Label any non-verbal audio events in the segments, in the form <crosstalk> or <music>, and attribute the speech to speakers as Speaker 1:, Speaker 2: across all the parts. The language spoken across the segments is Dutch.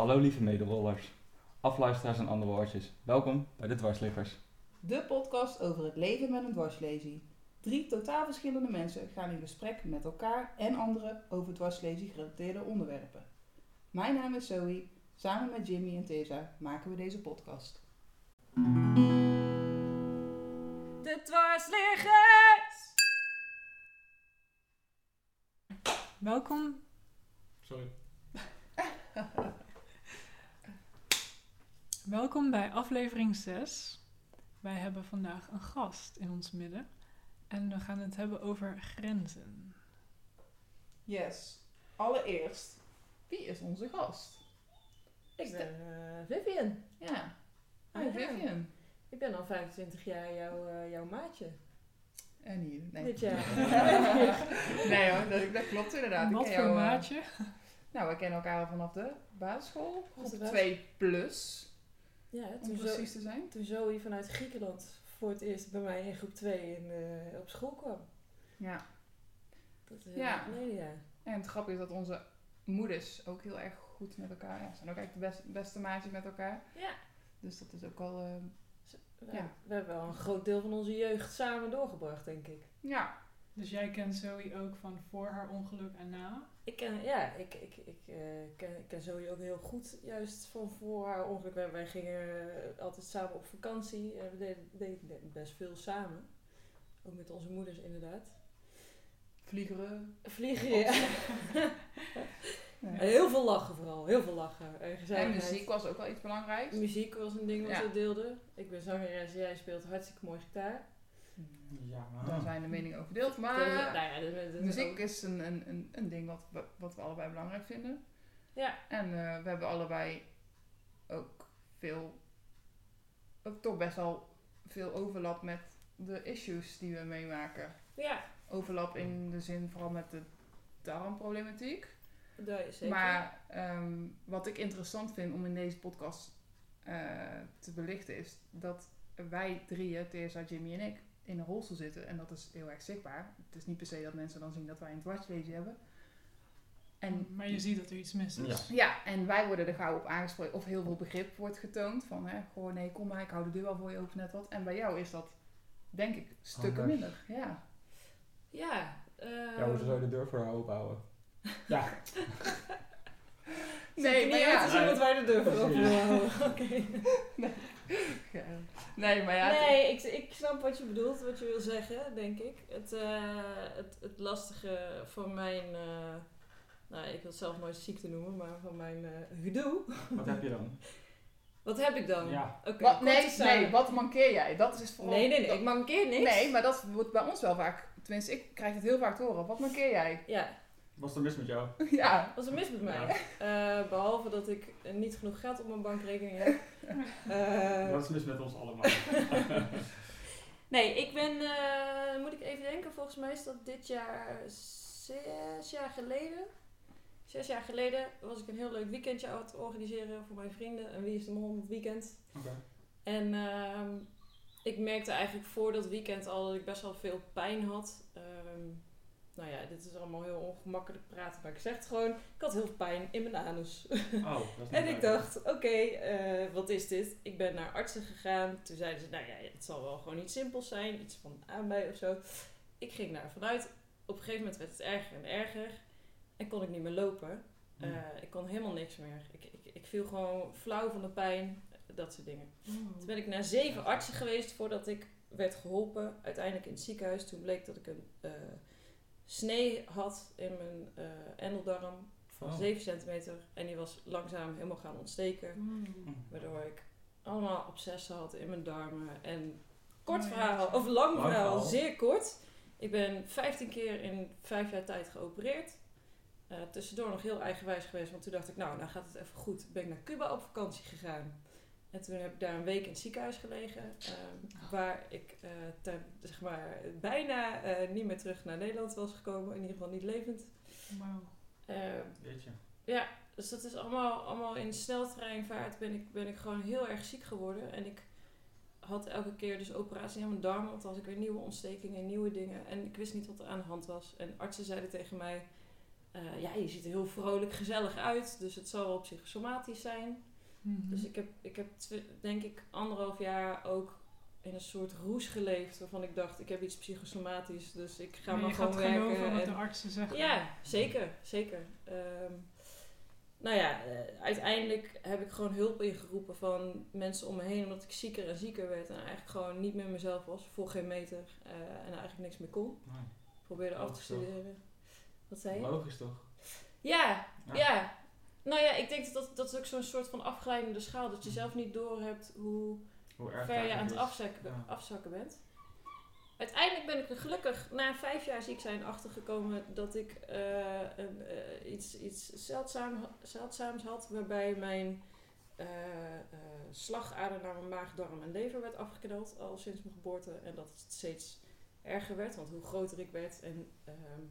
Speaker 1: Hallo lieve medewollers, afluisteraars en andere woordjes. Welkom bij de Dwarsliggers.
Speaker 2: De podcast over het leven met een dwarslesie. Drie totaal verschillende mensen gaan in gesprek met elkaar en anderen over dwarslesie gerelateerde onderwerpen. Mijn naam is Zoe. Samen met Jimmy en Tessa maken we deze podcast.
Speaker 3: De dwarsliggers! Welkom.
Speaker 1: Sorry. <laughs>
Speaker 3: Welkom bij aflevering 6. Wij hebben vandaag een gast in ons midden. En we gaan het hebben over grenzen.
Speaker 2: Yes. Allereerst, wie is onze gast?
Speaker 4: Ik ben eh, Vivian.
Speaker 2: Ja. Hi
Speaker 4: Ah, ja.
Speaker 2: Vivian.
Speaker 4: Ik ben al 25 jaar jouw, eh, jouw maatje.
Speaker 2: En hier. Nee.
Speaker 4: Dit jaar. <laughs>
Speaker 2: nee hoor, dat, dat klopt inderdaad. Ik
Speaker 3: Wat voor
Speaker 2: jou, eh,
Speaker 3: maatje?
Speaker 2: Nou, we kennen elkaar al vanaf de basisschool.
Speaker 4: Vanaf de
Speaker 2: Groep
Speaker 4: bas-
Speaker 2: 2 plus,
Speaker 4: ja,
Speaker 2: om precies te zijn.
Speaker 4: toen Zoe vanuit Griekenland voor het eerst bij mij in groep 2 in, eh, op school kwam.
Speaker 2: Ja.
Speaker 4: Dat is
Speaker 2: Ja.
Speaker 4: ja. geleden, ja.
Speaker 2: En het grappige is dat onze moeders ook heel erg goed met elkaar ja, zijn. ook echt de best, beste maatjes met elkaar.
Speaker 4: Ja.
Speaker 2: Dus dat is ook al... eh,
Speaker 4: We,
Speaker 2: Ja.
Speaker 4: we hebben wel een groot deel van onze jeugd samen doorgebracht, denk ik.
Speaker 2: ja.
Speaker 3: Dus jij kent Zoe ook van voor haar ongeluk en na?
Speaker 4: Ik ken, ja, ik, ik, ik, eh, ken, ik ken Zoe ook heel goed, juist van voor haar ongeluk. Wij, wij gingen eh, altijd samen op vakantie. en we deden, deden best veel samen. Ook met onze moeders, inderdaad.
Speaker 2: Vliegeren.
Speaker 4: Vliegen, ja. <laughs>
Speaker 2: Ja.
Speaker 4: Heel veel lachen vooral, heel veel lachen. En,
Speaker 2: En muziek was ook wel iets belangrijks.
Speaker 4: Muziek was een ding wat
Speaker 2: Ja.
Speaker 4: we deelden. Ik ben zangeres, jij speelt hartstikke mooi gitaar.
Speaker 1: Ja,
Speaker 2: Daar zijn de meningen over verdeeld.
Speaker 4: De-
Speaker 2: Maar
Speaker 4: nou ja, de- de- de-
Speaker 2: muziek is een, een, een, een ding wat we, wat we allebei belangrijk vinden.
Speaker 4: Ja.
Speaker 2: En eh, we hebben allebei ook veel... Ook toch best wel veel overlap met de issues die we meemaken.
Speaker 4: Ja,
Speaker 2: Overlap in de zin vooral met de darmproblematiek.
Speaker 4: dat is zeker.
Speaker 2: Maar ehm, wat ik interessant vind om in deze podcast eh, te belichten is dat wij drieën, Theresa, Jimmy en ik, in een rolstoel zitten. En dat is heel erg zichtbaar. Het is niet per se dat mensen dan zien dat wij een dwarslezen hebben. En,
Speaker 3: Maar je ziet dat er iets mis is.
Speaker 1: Ja.
Speaker 2: ja, en wij worden er gauw op aangesproken of heel veel begrip wordt getoond. Van, hè, goh, nee, kom maar, ik hou de deur wel voor je open, net wat. En bij jou is dat, denk ik, stukken
Speaker 1: Anders.
Speaker 2: minder. Ja.
Speaker 4: Ja, ehm,
Speaker 1: Ja, hoe zou je de deur voor haar open houden? Ja. <laughs>
Speaker 2: Nee, maar
Speaker 4: niet
Speaker 2: ja.
Speaker 4: te zien wat wij de deur voor open houden. <laughs> Oké.
Speaker 2: Nee, maar ja.
Speaker 4: Nee, ik, ik snap wat je bedoelt, wat je wil zeggen, denk ik. Het, eh, het, het lastige van mijn, eh, nou ik wil het zelf nooit ziekte noemen, maar van mijn eh, gedoe.
Speaker 1: Wat heb je dan? <laughs>
Speaker 4: Wat heb ik dan?
Speaker 1: Ja.
Speaker 4: Oké,
Speaker 2: wat, nee, nee, wat mankeer jij? Dat is vooral...
Speaker 4: nee, nee, nee,
Speaker 2: dat-
Speaker 4: ik mankeer niks.
Speaker 2: Nee, maar dat wordt bij ons wel vaak. Tenminste, ik krijg het heel vaak te horen. Wat mankeer jij?
Speaker 4: Ja,
Speaker 1: Wat is er mis met jou? <laughs>
Speaker 2: ja.
Speaker 4: wat is er mis met mij? Eh, behalve dat ik eh, niet genoeg geld op mijn bankrekening heb. <laughs> Eh,
Speaker 1: Wat is er mis met ons allemaal? <laughs>
Speaker 4: Nee, ik ben, eh, moet ik even denken, volgens mij is dat dit jaar zes jaar geleden. Zes jaar geleden was ik een heel leuk weekendje aan het organiseren voor mijn vrienden. En wie is de mol weekend?
Speaker 1: Oké.
Speaker 4: En ehm, ik merkte eigenlijk voor dat weekend al dat ik best wel veel pijn had. Ehm, nou ja, dit is allemaal heel ongemakkelijk praten, maar ik zeg het gewoon. Ik had heel veel pijn in mijn anus. <laughs>
Speaker 1: Oh, dat is niet
Speaker 4: En ik dacht, oké, eh, wat is dit? Ik ben naar artsen gegaan. Toen zeiden ze, nou ja, het zal wel gewoon iets simpels zijn. Iets van aanbij of zo. Ik ging daar vanuit. Op een gegeven moment werd het erger en erger. En kon ik niet meer lopen.
Speaker 1: Hm.
Speaker 4: Eh, ik kon helemaal niks meer. Ik, ik, ik viel gewoon flauw van de pijn. Dat soort dingen. Toen ben ik naar zeven artsen geweest voordat ik werd geholpen. Uiteindelijk in het ziekenhuis. Toen bleek dat ik een eh, snee had in mijn eh endeldarm van
Speaker 1: Oh.
Speaker 4: 7 centimeter. En die was langzaam helemaal gaan ontsteken.
Speaker 3: Mm.
Speaker 4: Waardoor ik allemaal obsessen had in mijn darmen. En kort
Speaker 3: Oh, ja.
Speaker 4: verhaal, of lang verhaal. zeer kort. Ik ben 15 keer in 5 jaar tijd geopereerd. Eh, tussendoor nog heel eigenwijs geweest, want toen dacht ik, nou, nou gaat het even goed. Ben ik naar Cuba op vakantie gegaan. En toen heb ik daar een week in het ziekenhuis gelegen. ehm, waar ik eh, ten- zeg maar, bijna eh, niet meer terug naar Nederland was gekomen. In ieder geval niet levend.
Speaker 3: Wauw.
Speaker 4: Ehm,
Speaker 1: Weet je.
Speaker 4: ja, dus dat is allemaal, allemaal in sneltreinvaart ben ik, ben ik gewoon heel erg ziek geworden. En ik had elke keer dus operatie aan mijn darmen, want dan had ik weer nieuwe ontstekingen en nieuwe dingen. En ik wist niet wat er aan de hand was. En artsen zeiden tegen mij, Eh, ja, je ziet er heel vrolijk, gezellig uit. Dus het zal wel psychosomatisch zijn.
Speaker 3: Mhm.
Speaker 4: Dus ik heb, ik heb denk ik anderhalf jaar ook in een soort roes geleefd. Waarvan ik dacht, ik heb iets psychosomatisch. Dus ik ga
Speaker 3: Maar je
Speaker 4: gewoon
Speaker 3: gaat
Speaker 4: werken.
Speaker 3: geloven wat
Speaker 4: en-
Speaker 3: de artsen zeggen.
Speaker 4: ja, zeker, zeker. Ehm, nou ja, eh, uiteindelijk heb ik gewoon hulp ingeroepen van mensen om me heen, omdat ik zieker en zieker werd en eigenlijk gewoon niet meer mezelf was, voor geen meter eh, en eigenlijk niks meer kon.
Speaker 1: Nee.
Speaker 4: Probeerde af te
Speaker 1: Logisch toch?
Speaker 4: studeren. Wat zei je?
Speaker 1: Logisch toch?
Speaker 4: Ja,
Speaker 1: Ja.
Speaker 4: ja. Nou ja, ik denk dat dat, dat is ook zo'n soort van afglijdende schaal, dat je zelf niet doorhebt hoe
Speaker 1: Hoe erg
Speaker 4: ver je aan het afzakken,
Speaker 1: Ja.
Speaker 4: afzakken bent. Uiteindelijk ben ik er gelukkig na vijf jaar ziek zijn achtergekomen dat ik eh, een, eh, iets, iets zeldzaam, zeldzaams had. Waarbij mijn eh, slagader naar mijn maag, darm en lever werd afgeknald al sinds mijn geboorte. En dat het steeds erger werd, want hoe groter ik werd en... ehm,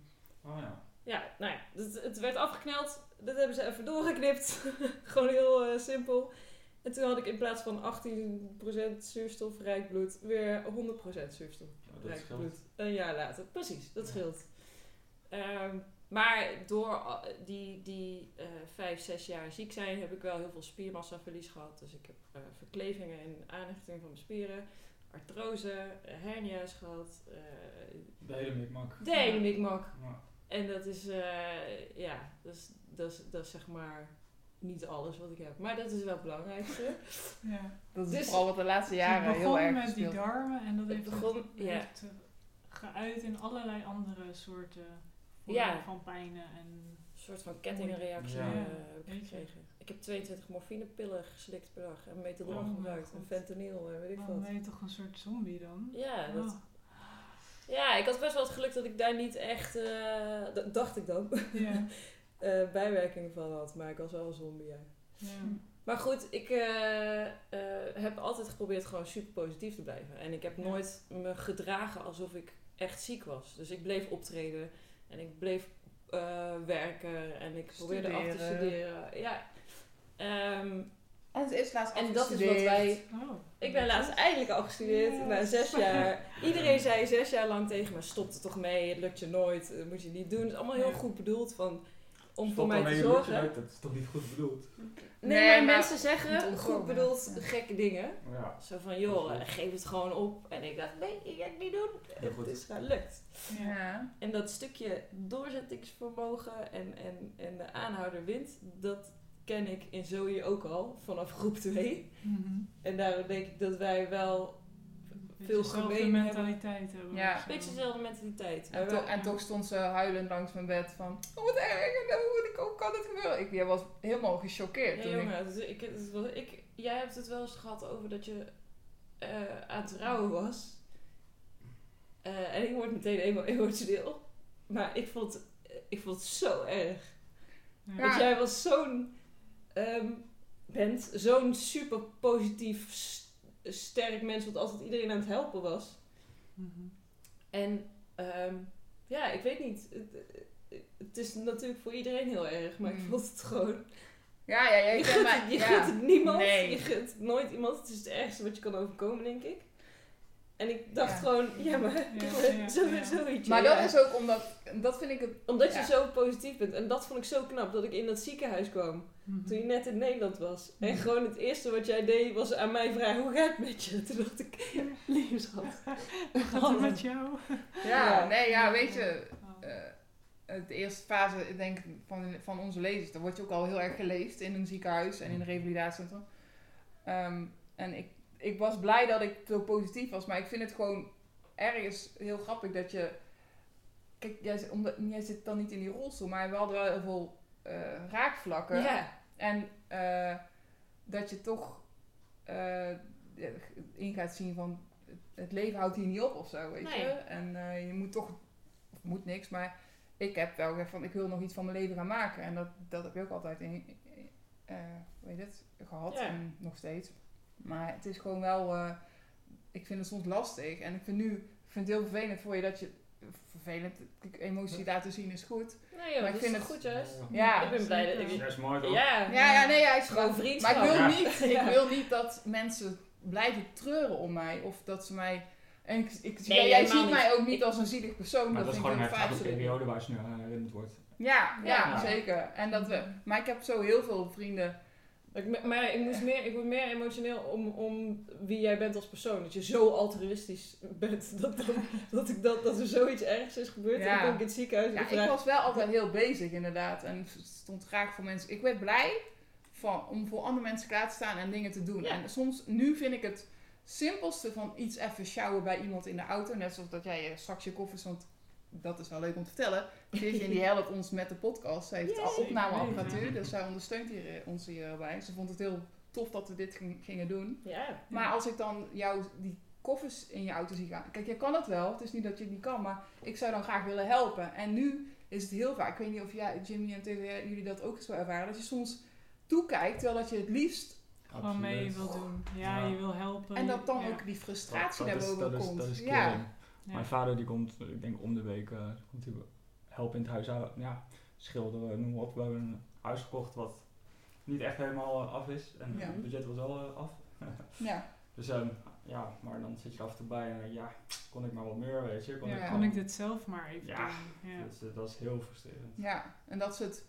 Speaker 1: Oh ja.
Speaker 4: Ja, nou ja, het, het werd afgeknald. Dat hebben ze even doorgeknipt. <laughs> Gewoon heel eh, simpel. En toen had ik in plaats van 18% zuurstofrijk bloed weer 100% zuurstofrijk
Speaker 1: Ja,
Speaker 4: bloed. Een jaar later. Precies, dat scheelt. Ehm, maar door eh, die, die eh, vijf, zes jaar ziek zijn heb ik wel heel veel spiermassaverlies gehad. Dus ik heb verklevingen en aanhechting van mijn spieren, artrose, hernia's gehad. eh,
Speaker 1: De hele mikmak.
Speaker 4: de hele mikmak.
Speaker 1: Ja.
Speaker 4: En dat is, eh, ja, dat is, dat, is, dat is zeg maar niet alles wat ik heb. Maar dat is wel het belangrijkste.
Speaker 3: Ja.
Speaker 2: Dat is
Speaker 4: Dus-
Speaker 2: vooral wat de laatste
Speaker 3: Dus
Speaker 2: jaren
Speaker 3: het
Speaker 2: heel
Speaker 3: begon
Speaker 2: erg
Speaker 3: met die darmen en dat
Speaker 4: Het
Speaker 3: heeft,
Speaker 4: begon-
Speaker 3: het,
Speaker 4: ja.
Speaker 3: heeft eh, geuit in allerlei andere soorten vormen
Speaker 4: Ja.
Speaker 3: van pijnen. En,
Speaker 4: Een soort van kettingreactie
Speaker 1: Ja.
Speaker 4: eh, heb ik gekregen. Ik heb 22 morfinepillen geslikt per dag. En metadon
Speaker 3: Oh
Speaker 4: gebruikt. En fentanyl en weet ik
Speaker 3: dan
Speaker 4: wat.
Speaker 3: ben je toch een soort zombie dan?
Speaker 4: Ja, dat,
Speaker 3: Oh,
Speaker 4: ja, ik had best wel het geluk dat ik daar niet echt, eh, dacht ik dan,
Speaker 3: ja. <laughs>
Speaker 4: eh, bijwerkingen van had. Maar ik was wel een zombie, ja.
Speaker 3: ja.
Speaker 4: Maar goed, ik eh, heb altijd geprobeerd gewoon super positief te blijven. En ik heb nooit me gedragen alsof ik echt ziek was. Dus ik bleef optreden en ik bleef werken en ik probeerde af te
Speaker 2: Studeren.
Speaker 4: studeren. Ja. Ehm,
Speaker 2: En het is laatst
Speaker 4: en dat is wat wij...
Speaker 3: Oh,
Speaker 4: Ik ben laatst eindelijk al gestudeerd na zes <laughs> jaar. Iedereen zei zes jaar lang tegen me, stop er toch mee, het lukt je nooit, dat moet je niet doen. Het is allemaal heel
Speaker 3: Ja.
Speaker 4: goed bedoeld van, om
Speaker 1: Stop
Speaker 4: voor mij te zorgen.
Speaker 1: uit, Dat is toch niet goed bedoeld?
Speaker 4: Nee,
Speaker 2: Nee,
Speaker 4: maar,
Speaker 2: maar
Speaker 4: mensen zeggen, goed bedoeld,
Speaker 2: ja.
Speaker 4: gekke dingen.
Speaker 1: Ja.
Speaker 4: Zo van, joh, geef het gewoon op. En ik dacht, nee, ik ga het niet doen. Het is gelukt. En dat stukje doorzettingsvermogen en, en, en de aanhouder wint, dat ken ik in Zoe ook al, vanaf groep 2.
Speaker 3: Mhm.
Speaker 4: En daarom denk ik dat wij wel
Speaker 3: Beetje
Speaker 4: veel gemeen hebben.
Speaker 3: mentaliteit hebben.
Speaker 2: Ja.
Speaker 4: een beetje dezelfde mentaliteit.
Speaker 2: En, to- en toch stond ze huilend langs mijn bed van... Oh, wat erg, en hoe, kan dit gebeuren? Ik jij was helemaal gechoqueerd
Speaker 4: ja,
Speaker 2: toen ik...
Speaker 4: jongen, dus ik, ik, jij hebt het wel eens gehad over dat je eh, aan het rouwen was. Eh, en ik word meteen emo- emotioneel. Maar ik vond, ik vond het zo erg.
Speaker 3: Ja.
Speaker 4: Want jij was zo'n... ehm, bent zo'n super positief, sterk mens, wat altijd iedereen aan het helpen was.
Speaker 3: Mhm.
Speaker 4: En ehm, ja, ik weet niet. Het, het is natuurlijk voor iedereen heel erg, maar ik
Speaker 2: Mm.
Speaker 4: vond het gewoon...
Speaker 2: Ja, ja, ja.
Speaker 4: Je gunt, het, je
Speaker 2: ja.
Speaker 4: gunt het niemand.
Speaker 2: Nee.
Speaker 4: Je gunt nooit iemand. Het is het ergste wat je kan overkomen, denk ik. En ik dacht
Speaker 2: Ja.
Speaker 4: gewoon, ja, maar
Speaker 3: Ja, <laughs> ja,
Speaker 4: zo,
Speaker 3: ja.
Speaker 4: zoiets.
Speaker 2: Maar dat is ook omdat... Dat vind ik het...
Speaker 4: Omdat
Speaker 2: ja.
Speaker 4: je zo positief bent. En dat vond ik zo knap, dat ik in dat ziekenhuis kwam.
Speaker 3: Mhm.
Speaker 4: Toen je net in Nederland was. En
Speaker 3: Mhm.
Speaker 4: gewoon het eerste wat jij deed, was aan mij vragen, hoe gaat het met je? <laughs> Toen dacht ik, <laughs> schat.
Speaker 3: Hoe gaat het met jou?
Speaker 2: Ja, nee, ja, weet je...
Speaker 3: Oh.
Speaker 2: eh, de eerste fase, ik denk van, van onze lezers, dan word je ook al heel erg geleefd in een ziekenhuis en in een revalidatiecentrum. Ehm, en ik, ik was blij dat ik zo positief was, maar ik vind het gewoon ergens heel grappig dat je. Kijk, jij, zit- omdat, jij zit dan niet in die rolstoel, maar we hadden wel heel veel eh, raakvlakken.
Speaker 4: Ja.
Speaker 2: En eh, dat je toch eh, in gaat zien van het leven houdt hier niet op of zo, weet
Speaker 4: Nee.
Speaker 2: je. En je moet toch, of moet niks, maar ik heb wel gezegd van ik wil nog iets van mijn leven gaan maken. En dat, dat heb ik ook altijd in, weet je het, gehad en nog steeds. Maar het is gewoon wel, eh, ik vind het soms lastig. En ik vind nu, ik vind het heel vervelend voor je dat je, vervelend, emotie laten zien is goed.
Speaker 4: Nee joh,
Speaker 2: Maar ik vind
Speaker 4: is
Speaker 2: het-
Speaker 4: goed juist.
Speaker 2: Ja.
Speaker 4: Ik ben blij dat ik...
Speaker 1: Dat is mooi toch?
Speaker 4: Ja.
Speaker 2: Ja, ja, nee, ja, ik
Speaker 4: Gewoon
Speaker 2: maar,
Speaker 4: vriendschap.
Speaker 2: Maar ik wil,
Speaker 1: Ja.
Speaker 2: niet, <laughs> ik wil niet dat mensen blijven treuren om mij. Of dat ze mij En ik, ik,
Speaker 4: Nee,
Speaker 2: jij ziet mij ook niet als een zielig persoon.
Speaker 1: Maar
Speaker 2: dat
Speaker 1: dat is gewoon een heftige periode waar ze nu aan herinnerd wordt.
Speaker 2: Ja, ja,
Speaker 4: Ja.
Speaker 2: zeker. En dat we, maar ik heb zo heel veel vrienden.
Speaker 4: Ik, maar ik, moest meer, ik word meer emotioneel om, om wie jij bent als persoon. Dat je zo altruïstisch bent. <laughs> Dat, dan- dat, ik dat, dat er zoiets ergs is gebeurd.
Speaker 2: Ja.
Speaker 4: En dan kom ik in het ziekenhuis en
Speaker 2: Ja,
Speaker 4: ik
Speaker 2: was wel altijd heel bezig inderdaad. En stond graag voor mensen. Ik werd blij van, om voor andere mensen klaar te staan en dingen te doen.
Speaker 4: Ja.
Speaker 2: En soms, nu vind ik het simpelste van iets even sjouwen bij iemand in de auto. Net zoals dat jij eh, straks je koffers, want dat is wel leuk om te vertellen. Vivian die helpt ons met de podcast. Zij heeft
Speaker 4: Yay.
Speaker 2: al opnameapparatuur, dus zij ondersteunt hier, eh, ons hierbij. Ze vond het heel tof dat we dit ging- gingen doen.
Speaker 4: Ja.
Speaker 2: Maar als ik dan jou die koffers in je auto zie gaan. Kijk, je kan het wel. Het is niet dat je het niet kan. Maar ik zou dan graag willen helpen. En nu is het heel vaak. Ik weet niet of jij, Jimmy en TV, jullie dat ook zo ervaren. Dat je soms toekijkt. Terwijl dat je het liefst.
Speaker 3: Gewoon mee wil doen. Ja,
Speaker 1: Ja.
Speaker 3: je wil helpen.
Speaker 2: En dat dan
Speaker 3: ja.
Speaker 2: ook die frustratie daarboven
Speaker 1: is, dat, is,
Speaker 2: komt.
Speaker 1: dat is
Speaker 2: ja.
Speaker 3: Ja.
Speaker 1: Mijn vader die komt, ik denk om de week, eh, komt hij helpen in het huis. Ja, schilderen, noem maar op. We hebben een huis gekocht wat niet echt helemaal eh, af is. En
Speaker 2: Ja.
Speaker 1: het budget was wel eh, af. <laughs>
Speaker 2: ja.
Speaker 1: Dus ehm, ja, maar dan zit je af en toe bij en ja, kon ik maar wat meer, weet je. Kon
Speaker 3: Ja,
Speaker 1: ik
Speaker 3: kon ik dit zelf maar even
Speaker 1: Ja.
Speaker 3: doen. Ja.
Speaker 1: Dus, eh, dat is heel frustrerend.
Speaker 2: Ja. En dat ze het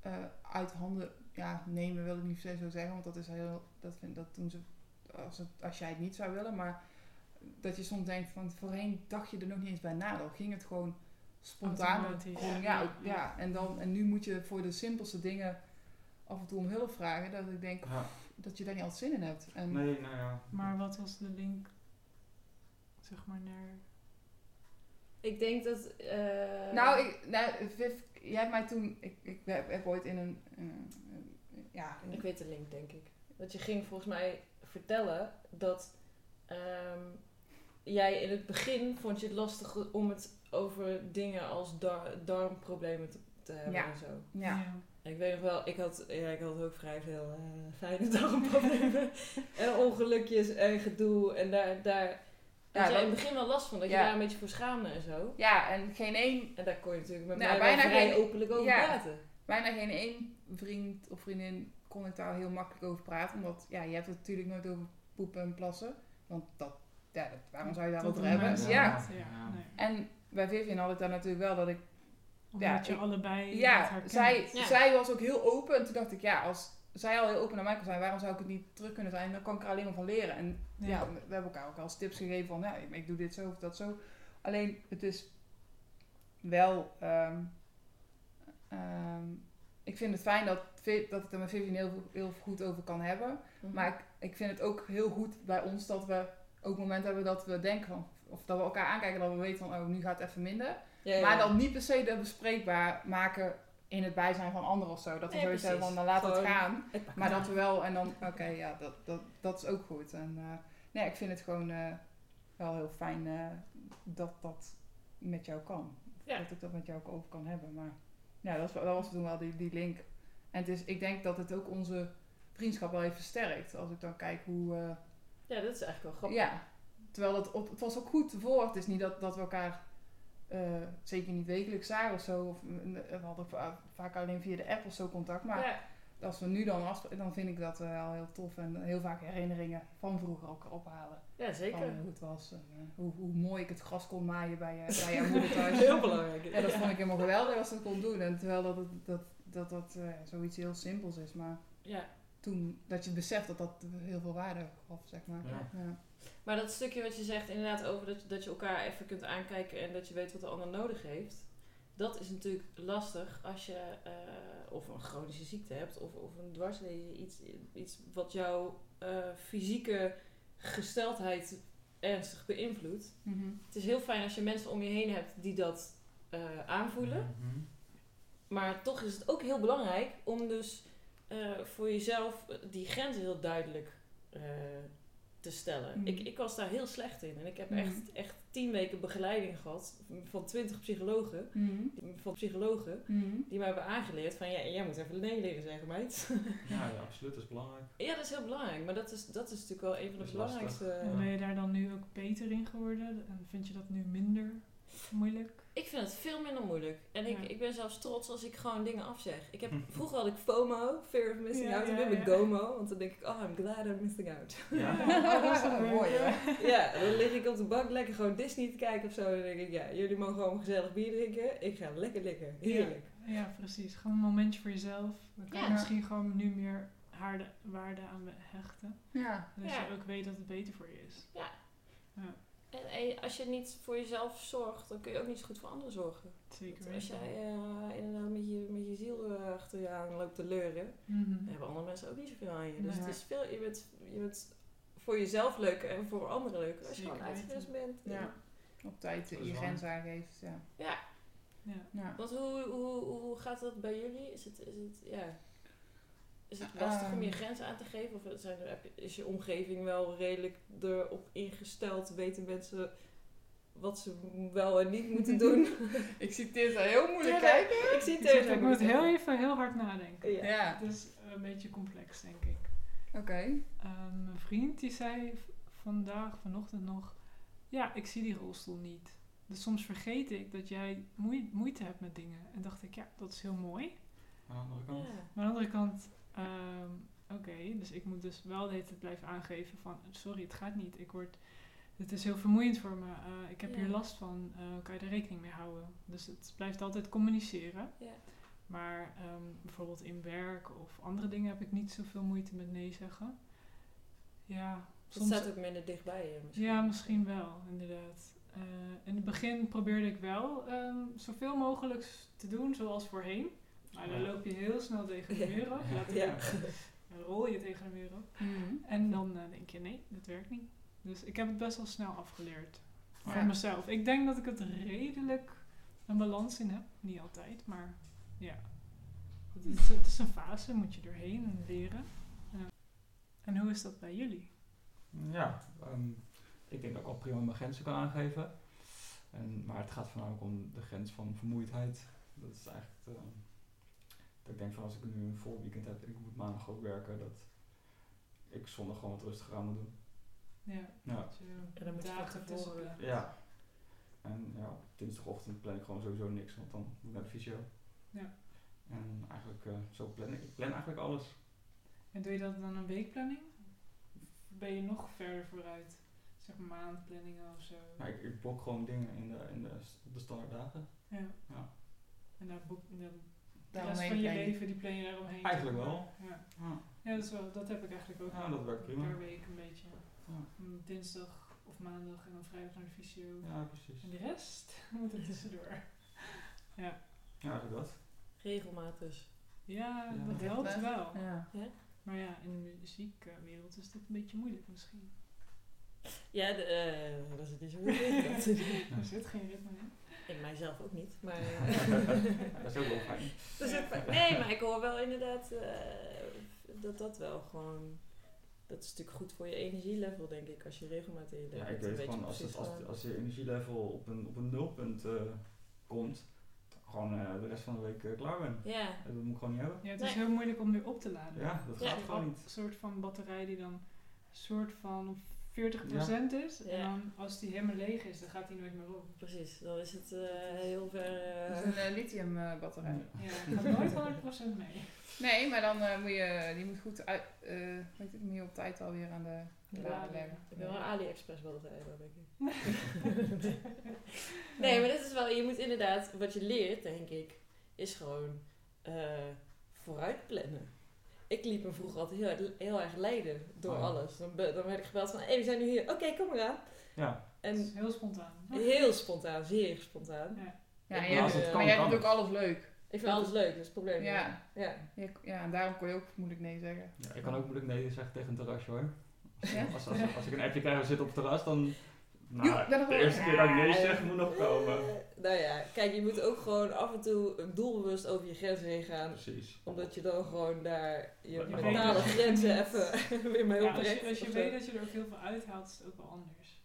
Speaker 2: eh, uit handen ja, nemen wil ik niet zo zeggen. Want dat is heel. Dat, vind, dat doen ze als, het, als jij het niet zou willen. Maar dat je soms denkt van voorheen dacht je er nog niet eens bij na. Dan ging het gewoon spontaan. Ja, ja. En, dan, en nu moet je voor de simpelste dingen af en toe om hulp vragen. Dat ik denk
Speaker 1: Ja,
Speaker 2: dat je daar niet altijd zin in hebt. En
Speaker 1: nee, nou ja.
Speaker 3: Maar wat was de link, zeg maar, naar...
Speaker 4: Ik denk dat... eh,
Speaker 2: Nou, ik, nou, Viv, jij hebt mij toen... Ik, ik heb, heb ooit in een... eh, eh, ja, in-
Speaker 4: Ik weet de link, denk ik. Dat je ging volgens mij vertellen dat ehm, jij in het begin vond je het lastig om het over dingen als dar- darmproblemen te, te hebben
Speaker 2: Ja.
Speaker 4: en zo.
Speaker 2: ja.
Speaker 4: En ik weet nog wel, ik had, ja, ik had ook vrij veel eh, fijne <laughs> darmproblemen <laughs> en ongelukjes en gedoe. En daar, daar
Speaker 2: Ja,
Speaker 4: had jij in het begin wel last van, dat je daar een beetje voor schaamde en zo.
Speaker 2: ja, en geen één
Speaker 4: En daar kon je natuurlijk met
Speaker 2: Nou,
Speaker 4: mij
Speaker 2: bijna
Speaker 4: wel vrij
Speaker 2: geen-
Speaker 4: openlijk over
Speaker 2: ja.
Speaker 4: praten.
Speaker 2: bijna geen één vriend of vriendin kon ik daar heel makkelijk over praten. Omdat, ja, je hebt het natuurlijk nooit over poepen en plassen. Want dat, ja, dat, waarom zou je daar
Speaker 3: Dat
Speaker 2: over
Speaker 3: doen
Speaker 2: hebben? Ja.
Speaker 3: niet, ja. Nee.
Speaker 2: En bij Vivian had ik daar natuurlijk wel dat ik...
Speaker 3: Omdat
Speaker 2: Ja,
Speaker 3: je
Speaker 2: ik-
Speaker 3: allebei dat
Speaker 2: Ja, zij,
Speaker 4: Ja.
Speaker 2: zij was ook heel open. En toen dacht ik, ja, als zij al heel open naar mij kan zijn, waarom zou ik het niet terug kunnen zijn? Dan kan ik er alleen maar van leren. En ja,
Speaker 3: Ja.
Speaker 2: we hebben elkaar ook al eens tips gegeven van, ja, ik, doe dit zo of dat zo. Alleen, het is wel... ehm, ehm, ik vind het fijn dat, dat ik er met Vivian heel, heel goed over kan hebben.
Speaker 4: Mhm.
Speaker 2: Maar ik, ik vind het ook heel goed bij ons dat we ook momenten hebben dat we denken van... Of dat we elkaar aankijken dat we weten van, oh, nu gaat het even minder.
Speaker 4: Ja, ja.
Speaker 2: Maar dan niet per se dat bespreekbaar maken in het bijzijn van anderen of zo. Dat we
Speaker 4: Nee,
Speaker 2: zoiets hebben van, dan laat het gaan. Maar dat we wel, en dan, oké, ja, dat, dat, dat is ook goed. En eh, nee, ik vind het gewoon eh, wel heel fijn eh, dat dat met jou kan.
Speaker 4: Ja.
Speaker 2: Dat ik dat met jou ook over kan hebben. Maar ja, dat, is, wel- dat was toen wel die, die link. En het is, ik denk dat het ook onze vriendschap wel heeft versterkt. Als ik dan kijk hoe... eh,
Speaker 4: Ja, dat is eigenlijk wel grappig.
Speaker 2: ja, terwijl het, op- het was ook goed voor. Het is niet dat, dat we elkaar eh, zeker niet wekelijks zagen of zo. Of, eh, we hadden va- vaak alleen via de app of zo contact. Maar
Speaker 4: Ja.
Speaker 2: als we nu dan afspreken, dan vind ik dat eh, wel heel tof. En heel vaak herinneringen van vroeger ook ophalen.
Speaker 4: Ja,
Speaker 2: Van
Speaker 4: zeker.
Speaker 2: hoe het was. En, eh, hoe, hoe mooi ik het gras kon maaien bij, je, bij jouw moeder <laughs> thuis.
Speaker 4: Heel belangrijk.
Speaker 2: Ja, dat vond ik helemaal geweldig als dat kon doen. En terwijl dat dat, dat, dat eh, zoiets heel simpels is. Maar
Speaker 4: Ja.
Speaker 2: Toen dat je beseft dat dat heel veel waarde gaf, zeg maar.
Speaker 1: Ja.
Speaker 2: Ja.
Speaker 4: Maar dat stukje wat je zegt inderdaad over dat, dat je elkaar even kunt aankijken en dat je weet wat de ander nodig heeft. Dat is natuurlijk lastig als je eh, of een chronische ziekte hebt of, of een dwarslezen, iets, iets wat jouw eh, fysieke gesteldheid ernstig beïnvloedt.
Speaker 2: Mhm.
Speaker 4: Het is heel fijn als je mensen om je heen hebt die dat eh, aanvoelen.
Speaker 1: Mhm.
Speaker 4: Maar toch is het ook heel belangrijk om dus eh, voor jezelf die grenzen heel duidelijk eh, te stellen.
Speaker 2: Mhm.
Speaker 4: Ik, ik was daar heel slecht in. En ik heb
Speaker 2: Mhm.
Speaker 4: echt, echt tien weken begeleiding gehad van twintig psychologen.
Speaker 2: Mhm.
Speaker 4: Van psychologen die mij hebben aangeleerd van ja, jij moet even nee leren zeggen, meid. <laughs>
Speaker 1: Ja, ja, absoluut, dat is belangrijk.
Speaker 4: ja, dat is heel belangrijk. Maar dat is, dat is natuurlijk wel een van de belangrijkste.
Speaker 3: En ben je daar dan nu ook beter in geworden? En vind je dat nu minder? Moeilijk.
Speaker 4: Ik vind het veel minder moeilijk. En ik,
Speaker 3: Ja.
Speaker 4: ik ben zelfs trots als ik gewoon dingen afzeg. Ik heb, <laughs> vroeger had ik FOMO, Fear of Missing
Speaker 3: Ja,
Speaker 4: Out. En
Speaker 3: ja,
Speaker 4: nu heb ik
Speaker 3: ja.
Speaker 4: GOMO, want dan denk ik, oh, I'm glad I'm missing out.
Speaker 1: Ja. <laughs>
Speaker 2: Oh, dat is toch mooi, hè?
Speaker 4: ja, dan lig ik op de bank lekker gewoon Disney te kijken of zo. En dan denk ik, ja, jullie mogen gewoon gezellig bier drinken. Ik ga lekker liggen. Heerlijk.
Speaker 3: Ja, precies. Gewoon een momentje voor jezelf. Dan kan je
Speaker 4: Ja.
Speaker 3: misschien gewoon nu meer haarde, waarde aan hechten.
Speaker 2: Ja.
Speaker 4: Ja.
Speaker 3: je ook weet dat het beter voor je is.
Speaker 4: En, en als je niet voor jezelf zorgt, dan kun je ook niet zo goed voor anderen zorgen.
Speaker 3: Zeker
Speaker 4: Want als jij eh, inderdaad met je, met je ziel eh, achter je aan loopt te leuren, dan hebben andere mensen ook niet zoveel aan je. Dus
Speaker 3: Nee.
Speaker 4: het is veel, je bent, je bent voor jezelf leuk en voor anderen leuk. Als je gewoon uitgerust bent.
Speaker 2: Ja. Op tijd je grens aangeeft, ja.
Speaker 4: Ja,
Speaker 3: Ja.
Speaker 2: ja.
Speaker 4: want hoe, hoe, hoe gaat dat bij jullie? Is het, is het, ja, is het lastig om je
Speaker 2: Ehm.
Speaker 4: grenzen aan te geven? Of zijn er, heb je- is je omgeving wel redelijk erop ingesteld? Weten mensen wat ze wel en niet moeten <laughs> doen?
Speaker 2: Ik zie Tessa heel moeilijk
Speaker 4: Ja,
Speaker 2: kijken.
Speaker 4: ik zie
Speaker 3: Ik,
Speaker 4: het
Speaker 3: zit-
Speaker 4: even.
Speaker 3: ik moet heel even heel hard nadenken.
Speaker 4: Ja.
Speaker 2: Ja,
Speaker 3: Het is een beetje complex, denk ik.
Speaker 2: oké.
Speaker 3: Ehm, mijn vriend die zei vandaag, vanochtend nog, ja, ik zie die rolstoel niet. Dus soms vergeet ik dat jij moei- moeite hebt met dingen. En dacht ik, ja, dat is heel mooi.
Speaker 1: Aan de andere kant.
Speaker 4: Ja.
Speaker 3: Maar aan de andere kant, ehm, oké, dus ik moet dus wel de hele tijd blijven aangeven van, sorry, het gaat niet. Ik word, het is heel vermoeiend voor me. eh, ik heb
Speaker 4: Ja.
Speaker 3: hier last van. eh, kan je er rekening mee houden? Dus het blijft altijd communiceren.
Speaker 4: Ja.
Speaker 3: Maar ehm, bijvoorbeeld in werk of andere dingen heb ik niet zoveel moeite met nee zeggen. Ja,
Speaker 4: Het staat ook minder dichtbij je misschien.
Speaker 3: ja, misschien wel, inderdaad. Eh, in het begin probeerde ik wel ehm, zoveel mogelijk te doen zoals voorheen. Maar dan loop je heel snel tegen de muur op. Laat
Speaker 4: Ja.
Speaker 3: Dan rol je tegen de muur op.
Speaker 2: Mhm.
Speaker 3: En dan eh, denk je, nee, dat werkt niet. Dus ik heb het best wel snel afgeleerd.
Speaker 2: Ja.
Speaker 3: Voor mezelf. Ik denk dat ik het redelijk een balans in heb. Niet altijd, maar ja. Het is, het is een fase, moet je doorheen en leren. Ja. En hoe is dat bij jullie?
Speaker 1: Ja, ehm, ik denk dat ik al prima mijn grenzen kan aangeven. En, maar het gaat voornamelijk om de grens van vermoeidheid. Dat is eigenlijk het, ehm, ik denk van als ik nu een vol weekend heb en ik moet maandag ook werken, dat ik zondag gewoon wat rustiger aan moet doen.
Speaker 3: Ja,
Speaker 1: Ja.
Speaker 4: En dan moet je van
Speaker 3: dagen
Speaker 4: tevoren-.
Speaker 1: Ja. En ja, op dinsdagochtend plan ik gewoon sowieso niks, want dan moet ik naar de fysio.
Speaker 3: Ja.
Speaker 1: En eigenlijk eh, zo plan ik. Ik plan eigenlijk alles.
Speaker 3: En doe je dat dan een weekplanning? Of ben je nog verder vooruit? Zeg maar maandplanningen of zo?
Speaker 1: Ja, ik, ik blok gewoon dingen in de, in de, op de standaard dagen.
Speaker 3: Ja.
Speaker 1: Ja.
Speaker 3: En daar boek, dan de rest van je leven, die plan je daaromheen.
Speaker 1: Eigenlijk wel.
Speaker 3: Ja,
Speaker 1: Ja.
Speaker 3: dat, is wel, dat heb ik eigenlijk ook
Speaker 1: Ja, dat werkt prima.
Speaker 3: Per week een beetje.
Speaker 1: Ja.
Speaker 3: Dinsdag of maandag en dan vrijdag naar de fysio.
Speaker 1: Ja, precies.
Speaker 3: En de rest <laughs> moet er tussendoor. Ja,
Speaker 1: Ja, eigenlijk dat.
Speaker 4: Regelmaat dus.
Speaker 3: ja,
Speaker 1: Ja.
Speaker 3: dat helpt wel.
Speaker 2: Ja.
Speaker 3: Maar ja, in de muziekwereld is dit een beetje moeilijk misschien.
Speaker 4: Ja, de, eh, dat is het niet zo goed.
Speaker 3: Er zit geen ritme in.
Speaker 4: In mijzelf ook niet, maar... <laughs>
Speaker 1: dat is ook wel fijn. <laughs>
Speaker 4: dat is ook fijn. Nee, maar ik hoor wel inderdaad eh, dat dat wel gewoon... Dat is natuurlijk goed voor je energielevel, denk ik, als je regelmaat in je
Speaker 1: Ja, ik weet gewoon, als, het, als, als je energielevel op een, op een nulpunt eh, komt, gewoon eh, de rest van de week klaar ben.
Speaker 4: Ja,
Speaker 1: Dat moet ik gewoon niet hebben.
Speaker 3: Ja, het
Speaker 4: Nee.
Speaker 3: is heel moeilijk om weer op te laden.
Speaker 1: Ja, dat
Speaker 4: Ja.
Speaker 1: gaat gewoon
Speaker 3: Een
Speaker 1: niet.
Speaker 3: soort van batterij die dan een soort van op 40% is. En dan als die helemaal leeg is, dan gaat die nooit meer op.
Speaker 4: precies. Dan is het eh, heel ver...
Speaker 2: Dat
Speaker 4: eh,
Speaker 2: is een lithium eh, batterij.
Speaker 3: Ja, gaat nooit 100% mee.
Speaker 2: Nee, maar dan eh, moet je, die moet goed uit, eh weet je, moet je op tijd alweer aan de
Speaker 4: Ja,
Speaker 2: lader leggen.
Speaker 4: Ik wel een AliExpress batterij, dat denk ik. <laughs> Nee, maar dit is wel, je moet inderdaad, wat je leert, denk ik, is gewoon eh, vooruit plannen. Ik liep me vroeger altijd heel, heel erg leiden door
Speaker 1: Oh ja.
Speaker 4: alles. Dan, dan werd ik gebeld van, hé, we zijn nu hier. Oké, kom maar aan.
Speaker 1: Ja,
Speaker 3: is
Speaker 4: En
Speaker 3: heel spontaan. <laughs>
Speaker 4: heel spontaan, zeer spontaan.
Speaker 3: Ja.
Speaker 2: Ja,
Speaker 1: kan,
Speaker 2: maar jij doet ook alles leuk.
Speaker 4: Ik vind alles leuk, dat is het probleem. niet.
Speaker 2: Ja.
Speaker 4: ja.
Speaker 2: Ja, en daarom kon je ook moeilijk nee zeggen.
Speaker 1: ja, ik kan ook moeilijk nee zeggen tegen een terrasje hoor. Als,
Speaker 2: Ja?
Speaker 1: als, als, als ik een appje krijg en zit op het terras, dan... Nou,
Speaker 2: Jo,
Speaker 1: de eerste keer dat ik nee zeg, moet nog komen.
Speaker 4: Eh, nou ja, kijk, je moet ook gewoon af en toe doelbewust over je grenzen heen gaan.
Speaker 1: Precies.
Speaker 4: Omdat je dan gewoon daar je
Speaker 1: weet
Speaker 4: mentale
Speaker 3: dat je-
Speaker 4: grenzen even <laughs> weer mee
Speaker 3: Ja, als
Speaker 4: opbrengt.
Speaker 3: je, als je weet dat je er ook heel veel uithaalt, is het ook wel anders.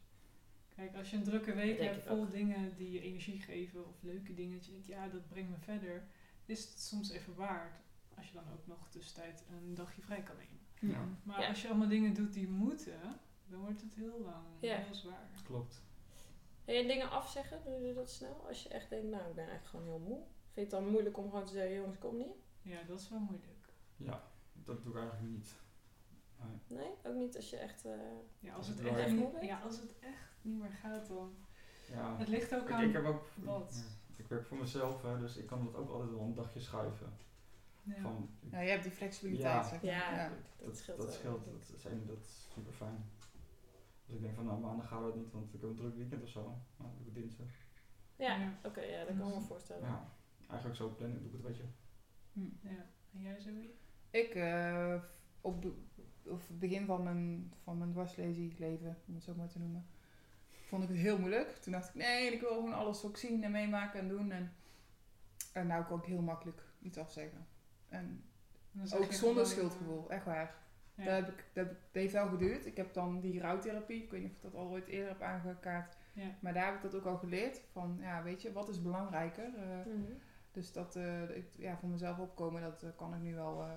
Speaker 3: Kijk, als je een drukke week hebt vol
Speaker 4: ook.
Speaker 3: dingen die je energie geven of leuke dingen, dat je denkt, ja, dat brengt me verder, is het soms even waard als je dan ook nog tussentijd een dagje vrij kan nemen.
Speaker 1: Ja.
Speaker 3: Maar
Speaker 4: Ja.
Speaker 3: als je allemaal dingen doet die moeten, dan wordt het heel lang,
Speaker 4: Ja.
Speaker 3: heel zwaar.
Speaker 1: Klopt.
Speaker 4: En dingen afzeggen, doe je dat snel? Als je echt denkt, nou, ik ben eigenlijk gewoon heel moe. Vind je het dan moeilijk om gewoon te zeggen, jongens, kom niet?
Speaker 3: Ja, dat is wel moeilijk.
Speaker 1: Ja, dat doe ik eigenlijk niet. Nee.
Speaker 4: Nee, ook niet als je echt... eh,
Speaker 3: Ja, als
Speaker 1: Als
Speaker 3: het,
Speaker 1: het
Speaker 3: echt
Speaker 4: echt moet.
Speaker 3: ja, als het echt niet meer gaat, dan...
Speaker 1: Ja.
Speaker 3: Het ligt ook
Speaker 1: Ik,
Speaker 3: aan
Speaker 1: ik heb ook,
Speaker 3: wat.
Speaker 1: ja, ik werk voor mezelf, hè, dus ik kan dat ook altijd wel een dagje schuiven.
Speaker 3: Ja.
Speaker 1: Van,
Speaker 2: Ja, je hebt die flexibiliteit,
Speaker 1: Ja.
Speaker 2: zeg.
Speaker 4: Ja.
Speaker 2: Ja.
Speaker 4: dat,
Speaker 1: dat,
Speaker 4: scheelt
Speaker 1: dat scheelt. Dat een- dat is super fijn. Dus ik denk van, nou maandag gaan we het niet, want ik heb een druk weekend of zo. Nou, dan doe ik het dinsdag.
Speaker 4: Ja,
Speaker 3: Ja.
Speaker 4: oké, ja, dat kan ik me voorstellen.
Speaker 1: Ja, eigenlijk zo plannen doe ik het, weet je.
Speaker 2: Hm.
Speaker 3: Ja. En jij, Zoe?
Speaker 2: Ik, eh, op, of het begin van mijn, van mijn dwarslezingleven, om het zo maar te noemen, vond ik het heel moeilijk. Toen dacht ik, nee, ik wil gewoon alles ook zien en meemaken en doen. En, en nou kan ik heel makkelijk iets afzeggen. En ook zonder schuldgevoel, echt waar.
Speaker 3: Ja.
Speaker 2: Dat, heb ik, dat, dat heeft wel geduurd. Ik heb dan die rouwtherapie, ik weet niet of ik dat al ooit eerder heb aangekaart.
Speaker 3: Ja.
Speaker 2: Maar daar heb ik dat ook al geleerd. Van, ja, weet je, wat is belangrijker? Eh,
Speaker 4: Mhm.
Speaker 2: dus dat, eh, ik, ja, voor mezelf opkomen, dat eh, kan ik nu wel eh,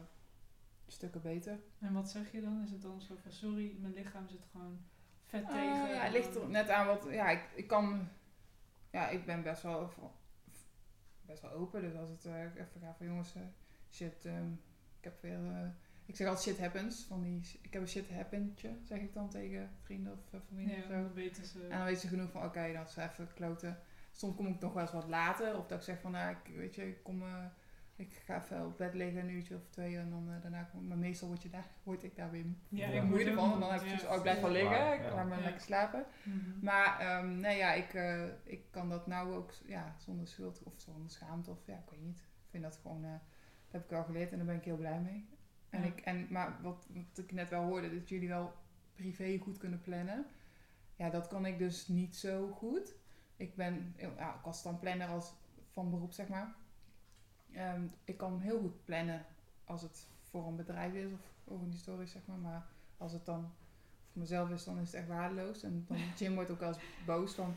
Speaker 2: stukken beter.
Speaker 3: En wat zeg je dan? Is het dan zo van, sorry, mijn lichaam zit gewoon vet
Speaker 2: Ah,
Speaker 3: tegen?
Speaker 2: ja, het ligt er net aan wat, ja, ik, ik kan, ja, ik ben best wel, best wel open. Dus als het eh, even gaat van jongens, shit, ehm, ik heb weer, eh, ik zeg altijd shit happens. Van die, ik heb een shit happentje, zeg ik dan tegen vrienden of eh, familie
Speaker 3: Ja,
Speaker 2: of zo.
Speaker 3: dan weten ze...
Speaker 2: En dan weten ze genoeg van, oké, dat is even kloten. Soms kom ik nog wel eens wat later. Of dat ik zeg van, nou, ik, weet je, ik kom... eh, ik ga even op bed liggen, een uurtje of twee. En dan eh, daarna kom ik... Maar meestal word, je daar, word ik daar weer
Speaker 3: ja,
Speaker 1: Ja.
Speaker 3: ik
Speaker 2: moe
Speaker 3: moet
Speaker 2: ervan.
Speaker 3: ook-
Speaker 2: En dan heb ik
Speaker 3: ja.
Speaker 2: zoiets, oh, ik blijf wel liggen. Ik ga maar
Speaker 3: Ja.
Speaker 2: lekker slapen.
Speaker 3: Mhm.
Speaker 2: Maar um, nee, ja, ik, eh, ik kan dat nou ook ja, zonder schuld of zonder schaamte. Of ja, ik weet niet. Ik vind dat gewoon... eh, dat heb ik wel geleerd en daar ben ik heel blij mee. En ik, en, maar wat, wat ik net wel hoorde, dat jullie wel privé goed kunnen plannen. Ja, dat kan ik dus niet zo goed. Ik ben, ja, ik was dan planner als van beroep, zeg maar. Ehm, ik kan heel goed plannen als het voor een bedrijf is of organisatorisch, zeg maar. Maar als het dan voor mezelf is, dan is het echt waardeloos. En dan <laughs> Jim wordt ook wel eens boos van,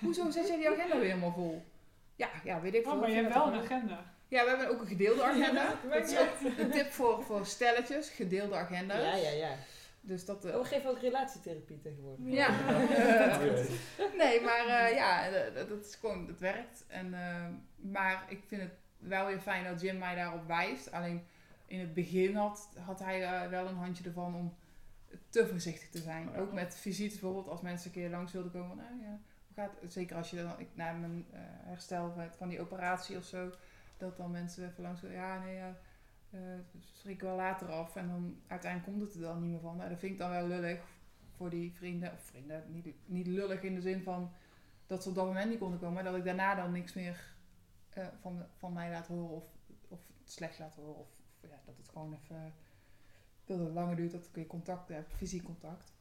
Speaker 2: hoezo zet jij die agenda weer helemaal vol? Ja, ja, weet ik veel.
Speaker 3: Oh, maar
Speaker 2: Ik
Speaker 3: je hebt wel een agenda.
Speaker 2: Ja, we hebben ook een gedeelde agenda.
Speaker 4: Ja, dat
Speaker 2: dat is ook een tip voor, voor stelletjes, gedeelde agenda's.
Speaker 4: Ja, ja, ja.
Speaker 2: Dus dat... eh,
Speaker 4: Oh, we geven ook relatietherapie tegenwoordig.
Speaker 2: ja.
Speaker 1: Jee. <laughs>
Speaker 2: nee, maar eh, ja, dat, dat- is gewoon, dat werkt. En, eh, maar ik vind het wel weer fijn dat Jim mij daarop wijst. Alleen in het begin had, had hij wel een handje ervan om te voorzichtig te zijn.
Speaker 1: Ja.
Speaker 2: Ook met visites bijvoorbeeld, als mensen een keer langs wilden komen. Van, nou ja, hoe gaat het? Zeker als je dan, ik, na mijn eh, herstel van die operatie of zo, dat dan mensen even langs. Ja, nee, ja, eh schrik wel later af. En dan uiteindelijk komt het er dan niet meer van. Nou, dat vind ik dan wel lullig voor die vrienden. Of vrienden, niet, niet lullig in de zin van dat ze op dat moment niet konden komen. Maar dat ik daarna dan niks meer eh, van, van mij laat horen of, of slecht laat horen. Of, of ja, dat het gewoon even... Dat het langer duurt dat ik weer contact heb, fysiek contact.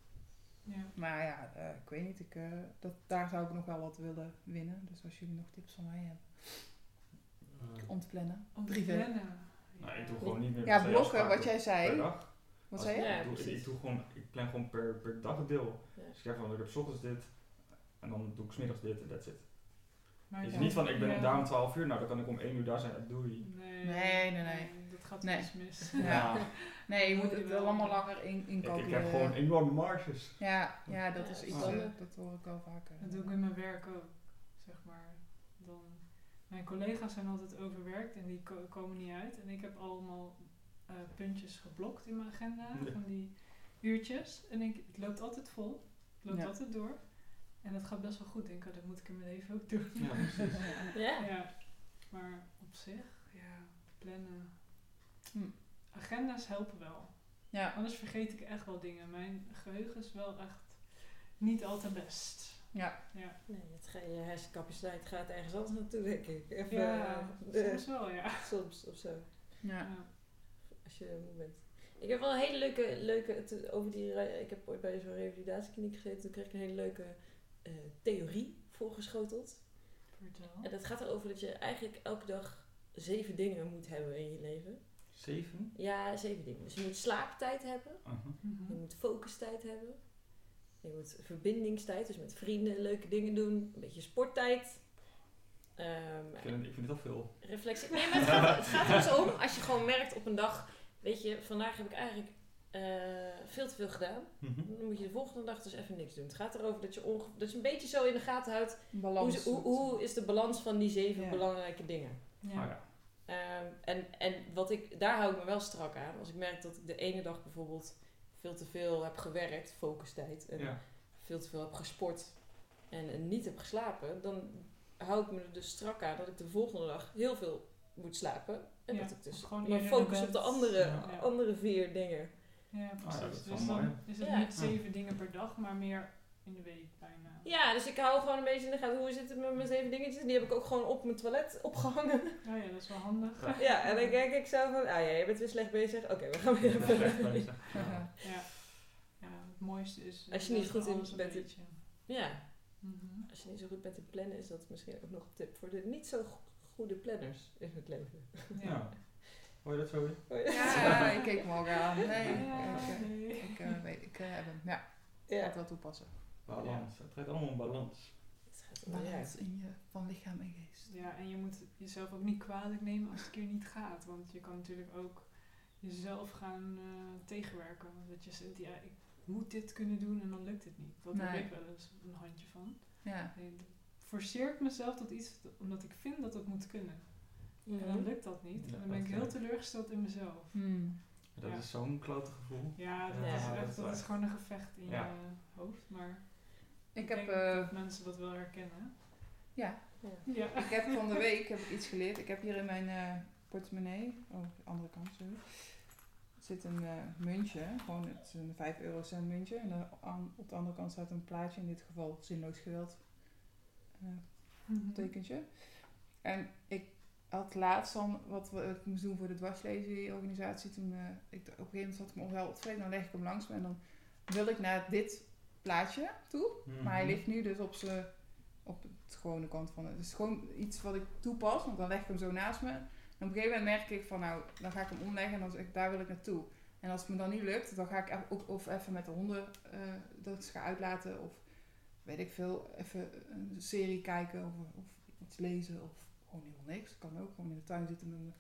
Speaker 3: Ja.
Speaker 2: Maar ja, eh, ik weet niet. Ik, dat, daar zou ik nog wel wat willen winnen. Dus als jullie nog tips van mij hebben om te plannen.
Speaker 3: Om te plannen.
Speaker 1: nou, ik doe gewoon niet meer
Speaker 2: Ja, blokken, wat jij
Speaker 1: per
Speaker 2: zei.
Speaker 1: dag.
Speaker 2: Wat
Speaker 1: Als-
Speaker 2: zei je?
Speaker 4: Ja,
Speaker 1: ik, doe, ik, doe gewoon, ik plan gewoon per, per dag deel.
Speaker 4: Ja.
Speaker 1: Dus ik zeg van, ik heb 's ochtends dit. En dan doe ik 's middags dit en that's it.
Speaker 3: Maar
Speaker 1: Het is
Speaker 3: ja.
Speaker 1: niet van, ik ben
Speaker 3: Ja.
Speaker 1: daar om 12 uur, nou dan kan ik om 1 uur daar zijn. Doei.
Speaker 3: Nee,
Speaker 2: Nee, nee, nee.
Speaker 3: Dat gaat
Speaker 2: Nee.
Speaker 3: mis. <laughs>
Speaker 2: Ja. Nee, je moet het
Speaker 3: wel.
Speaker 2: allemaal langer in,
Speaker 1: Ik,
Speaker 2: incalculeren.
Speaker 1: ik heb gewoon enorme marges.
Speaker 2: Ja, ja, dat
Speaker 4: Ja,
Speaker 2: is
Speaker 4: dat
Speaker 2: iets,
Speaker 4: zonde.
Speaker 2: dat hoor ik wel vaker.
Speaker 3: Dat doe ik in mijn werk ook, zeg maar. Dan, mijn collega's zijn altijd overwerkt en die ko- komen niet uit. En ik heb allemaal eh, puntjes geblokt in mijn agenda,
Speaker 1: Ja.
Speaker 3: van die uurtjes. En ik, het loopt altijd vol, het loopt
Speaker 2: Ja.
Speaker 3: altijd door. En dat gaat best wel goed. Ik denk, oh, dat moet ik in mijn leven ook doen.
Speaker 1: Ja, precies. <laughs>
Speaker 4: Ja.
Speaker 3: Ja, maar op zich, ja, plannen.
Speaker 2: Hm.
Speaker 3: Agenda's helpen wel.
Speaker 2: Ja,
Speaker 3: Anders vergeet ik echt wel dingen. Mijn geheugen is wel echt niet altijd best.
Speaker 2: Ja.
Speaker 3: Ja,
Speaker 4: Nee, het ga, je hersencapaciteit gaat ergens anders naartoe, denk ik. Even,
Speaker 3: ja
Speaker 4: eh, de-
Speaker 3: soms wel, ja.
Speaker 4: soms of zo.
Speaker 2: ja.
Speaker 3: ja.
Speaker 4: Als je moe bent. Ik heb wel een hele leuke, leuke te- over die, ik heb ooit bij zo'n revalidatiekliniek gezeten. Toen kreeg ik een hele leuke eh, theorie voorgeschoteld.
Speaker 3: Vertel.
Speaker 4: En dat gaat erover dat je eigenlijk elke dag zeven dingen moet hebben in je leven.
Speaker 1: Zeven?
Speaker 4: Ja, zeven dingen. Dus je moet slaaptijd hebben.
Speaker 1: Aha.
Speaker 3: Mhm.
Speaker 4: Je moet focustijd hebben. Je moet verbindingstijd, dus met vrienden leuke dingen doen. Een beetje sporttijd. Ehm,
Speaker 1: Ik vind, het- ik vind het al veel.
Speaker 4: reflectie. Nee, maar het gaat, het gaat er dus om als je gewoon merkt op een dag, weet je, vandaag heb ik eigenlijk eh, veel te veel gedaan.
Speaker 1: Mhm.
Speaker 4: Dan moet je de volgende dag dus even niks doen. Het gaat erover dat je, onge- dat je een beetje zo in de gaten houdt. Hoe, hoe, hoe is de balans van die zeven
Speaker 2: Ja.
Speaker 4: belangrijke dingen?
Speaker 3: Ja.
Speaker 1: Oh ja.
Speaker 4: Ehm, en, en wat ik, daar hou ik me wel strak aan. Als ik merk dat ik de ene dag bijvoorbeeld veel te veel heb gewerkt, focustijd, en
Speaker 1: Ja.
Speaker 4: veel te veel heb gesport en, en niet heb geslapen, dan hou ik me er dus strak aan dat ik de volgende dag heel veel moet slapen. En
Speaker 3: Ja,
Speaker 4: dat ik dus
Speaker 3: gewoon
Speaker 4: focus op de andere,
Speaker 1: Ja.
Speaker 4: andere vier dingen.
Speaker 3: Ja,
Speaker 1: dat
Speaker 3: precies. dus
Speaker 1: mooi,
Speaker 3: dan is het
Speaker 4: Ja.
Speaker 3: niet zeven dingen per dag, maar meer in de week bijna.
Speaker 4: Ja, dus ik hou gewoon een beetje in de gaten hoe zit het met mijn zeven dingetjes. Die heb ik ook gewoon op mijn toilet opgehangen.
Speaker 3: Oh ja, dat is wel handig.
Speaker 1: Ja.
Speaker 4: ja, en dan kijk ik zo van, ah ja, je bent weer slecht bezig. Oké, we gaan weer even.
Speaker 1: bezig. Ja.
Speaker 2: Ja.
Speaker 3: Ja. ja, het mooiste is...
Speaker 4: Als je niet goed in bent
Speaker 3: beetje.
Speaker 4: Ja,
Speaker 3: Mhm.
Speaker 4: als je niet zo goed bent in plannen, is dat misschien ook nog een tip voor de niet zo go- goede planners in het leven.
Speaker 1: Ja. Hoor je dat zo weer?
Speaker 2: Ja, <laughs> ik keek me ook aan. Nee,
Speaker 3: Ja,
Speaker 2: ik,
Speaker 3: nee.
Speaker 2: ik eh, weet, ik eh, heb hem. Ja, ik ga
Speaker 4: Ja.
Speaker 2: het wel toepassen.
Speaker 1: Balans. Het draait allemaal om balans.
Speaker 4: Het gaat om-.
Speaker 2: Balans in je van lichaam en geest.
Speaker 3: Ja, en je moet jezelf ook niet kwalijk nemen als het een keer niet gaat. Want je kan natuurlijk ook jezelf gaan eh, tegenwerken. Dat je zegt, ja, ik moet dit kunnen doen en dan lukt het niet. Dat heb
Speaker 2: Nee.
Speaker 3: ik wel eens een handje van.
Speaker 2: Ja.
Speaker 3: Forceer ik mezelf tot iets omdat ik vind dat het moet kunnen. En dan
Speaker 4: Mhm.
Speaker 3: lukt dat niet.
Speaker 1: Ja,
Speaker 3: En dan ben ik heel teleurgesteld in mezelf.
Speaker 2: Hmm.
Speaker 1: Dat
Speaker 3: Ja.
Speaker 1: is zo'n klote gevoel.
Speaker 3: Ja, dat,
Speaker 4: Ja,
Speaker 3: is, echt, dat is gewoon een gevecht in
Speaker 1: Ja.
Speaker 3: je hoofd. Maar
Speaker 2: Ik
Speaker 3: ik
Speaker 2: heb,
Speaker 3: denk
Speaker 2: eh,
Speaker 3: dat mensen dat wel herkennen.
Speaker 2: ja,
Speaker 3: Ja.
Speaker 2: ik heb van de week heb ik iets geleerd. Ik heb hier in mijn eh, portemonnee, oh, de andere kant, sorry, zit een eh, muntje. Gewoon, het is een 5 eurocent muntje. En aan, op de andere kant staat een plaatje, in dit geval zinloos geweld eh,
Speaker 3: Mhm.
Speaker 2: tekentje. En ik had laatst dan wat we- ik moest doen voor de dwarslezenorganisatie. Toen eh, ik, op een gegeven moment had ik me onwel opgevreden. Dan leg ik hem langs me en dan wil ik naar dit plaatje toe. Maar hij
Speaker 1: Mhm.
Speaker 2: ligt nu dus op, z'n op het gewone kant van het. Het is gewoon iets wat ik toepas, want dan leg ik hem zo naast me. En op een gegeven moment merk ik van nou, dan ga ik hem omleggen en dan zeg ik, daar wil ik naartoe. En als het me dan niet lukt, dan ga ik even- ook of even met de honden eh, dat ze gaan uitlaten. Of weet ik veel, even een serie kijken of, of iets lezen of gewoon helemaal niks. Kan ook gewoon in de tuin zitten met mijn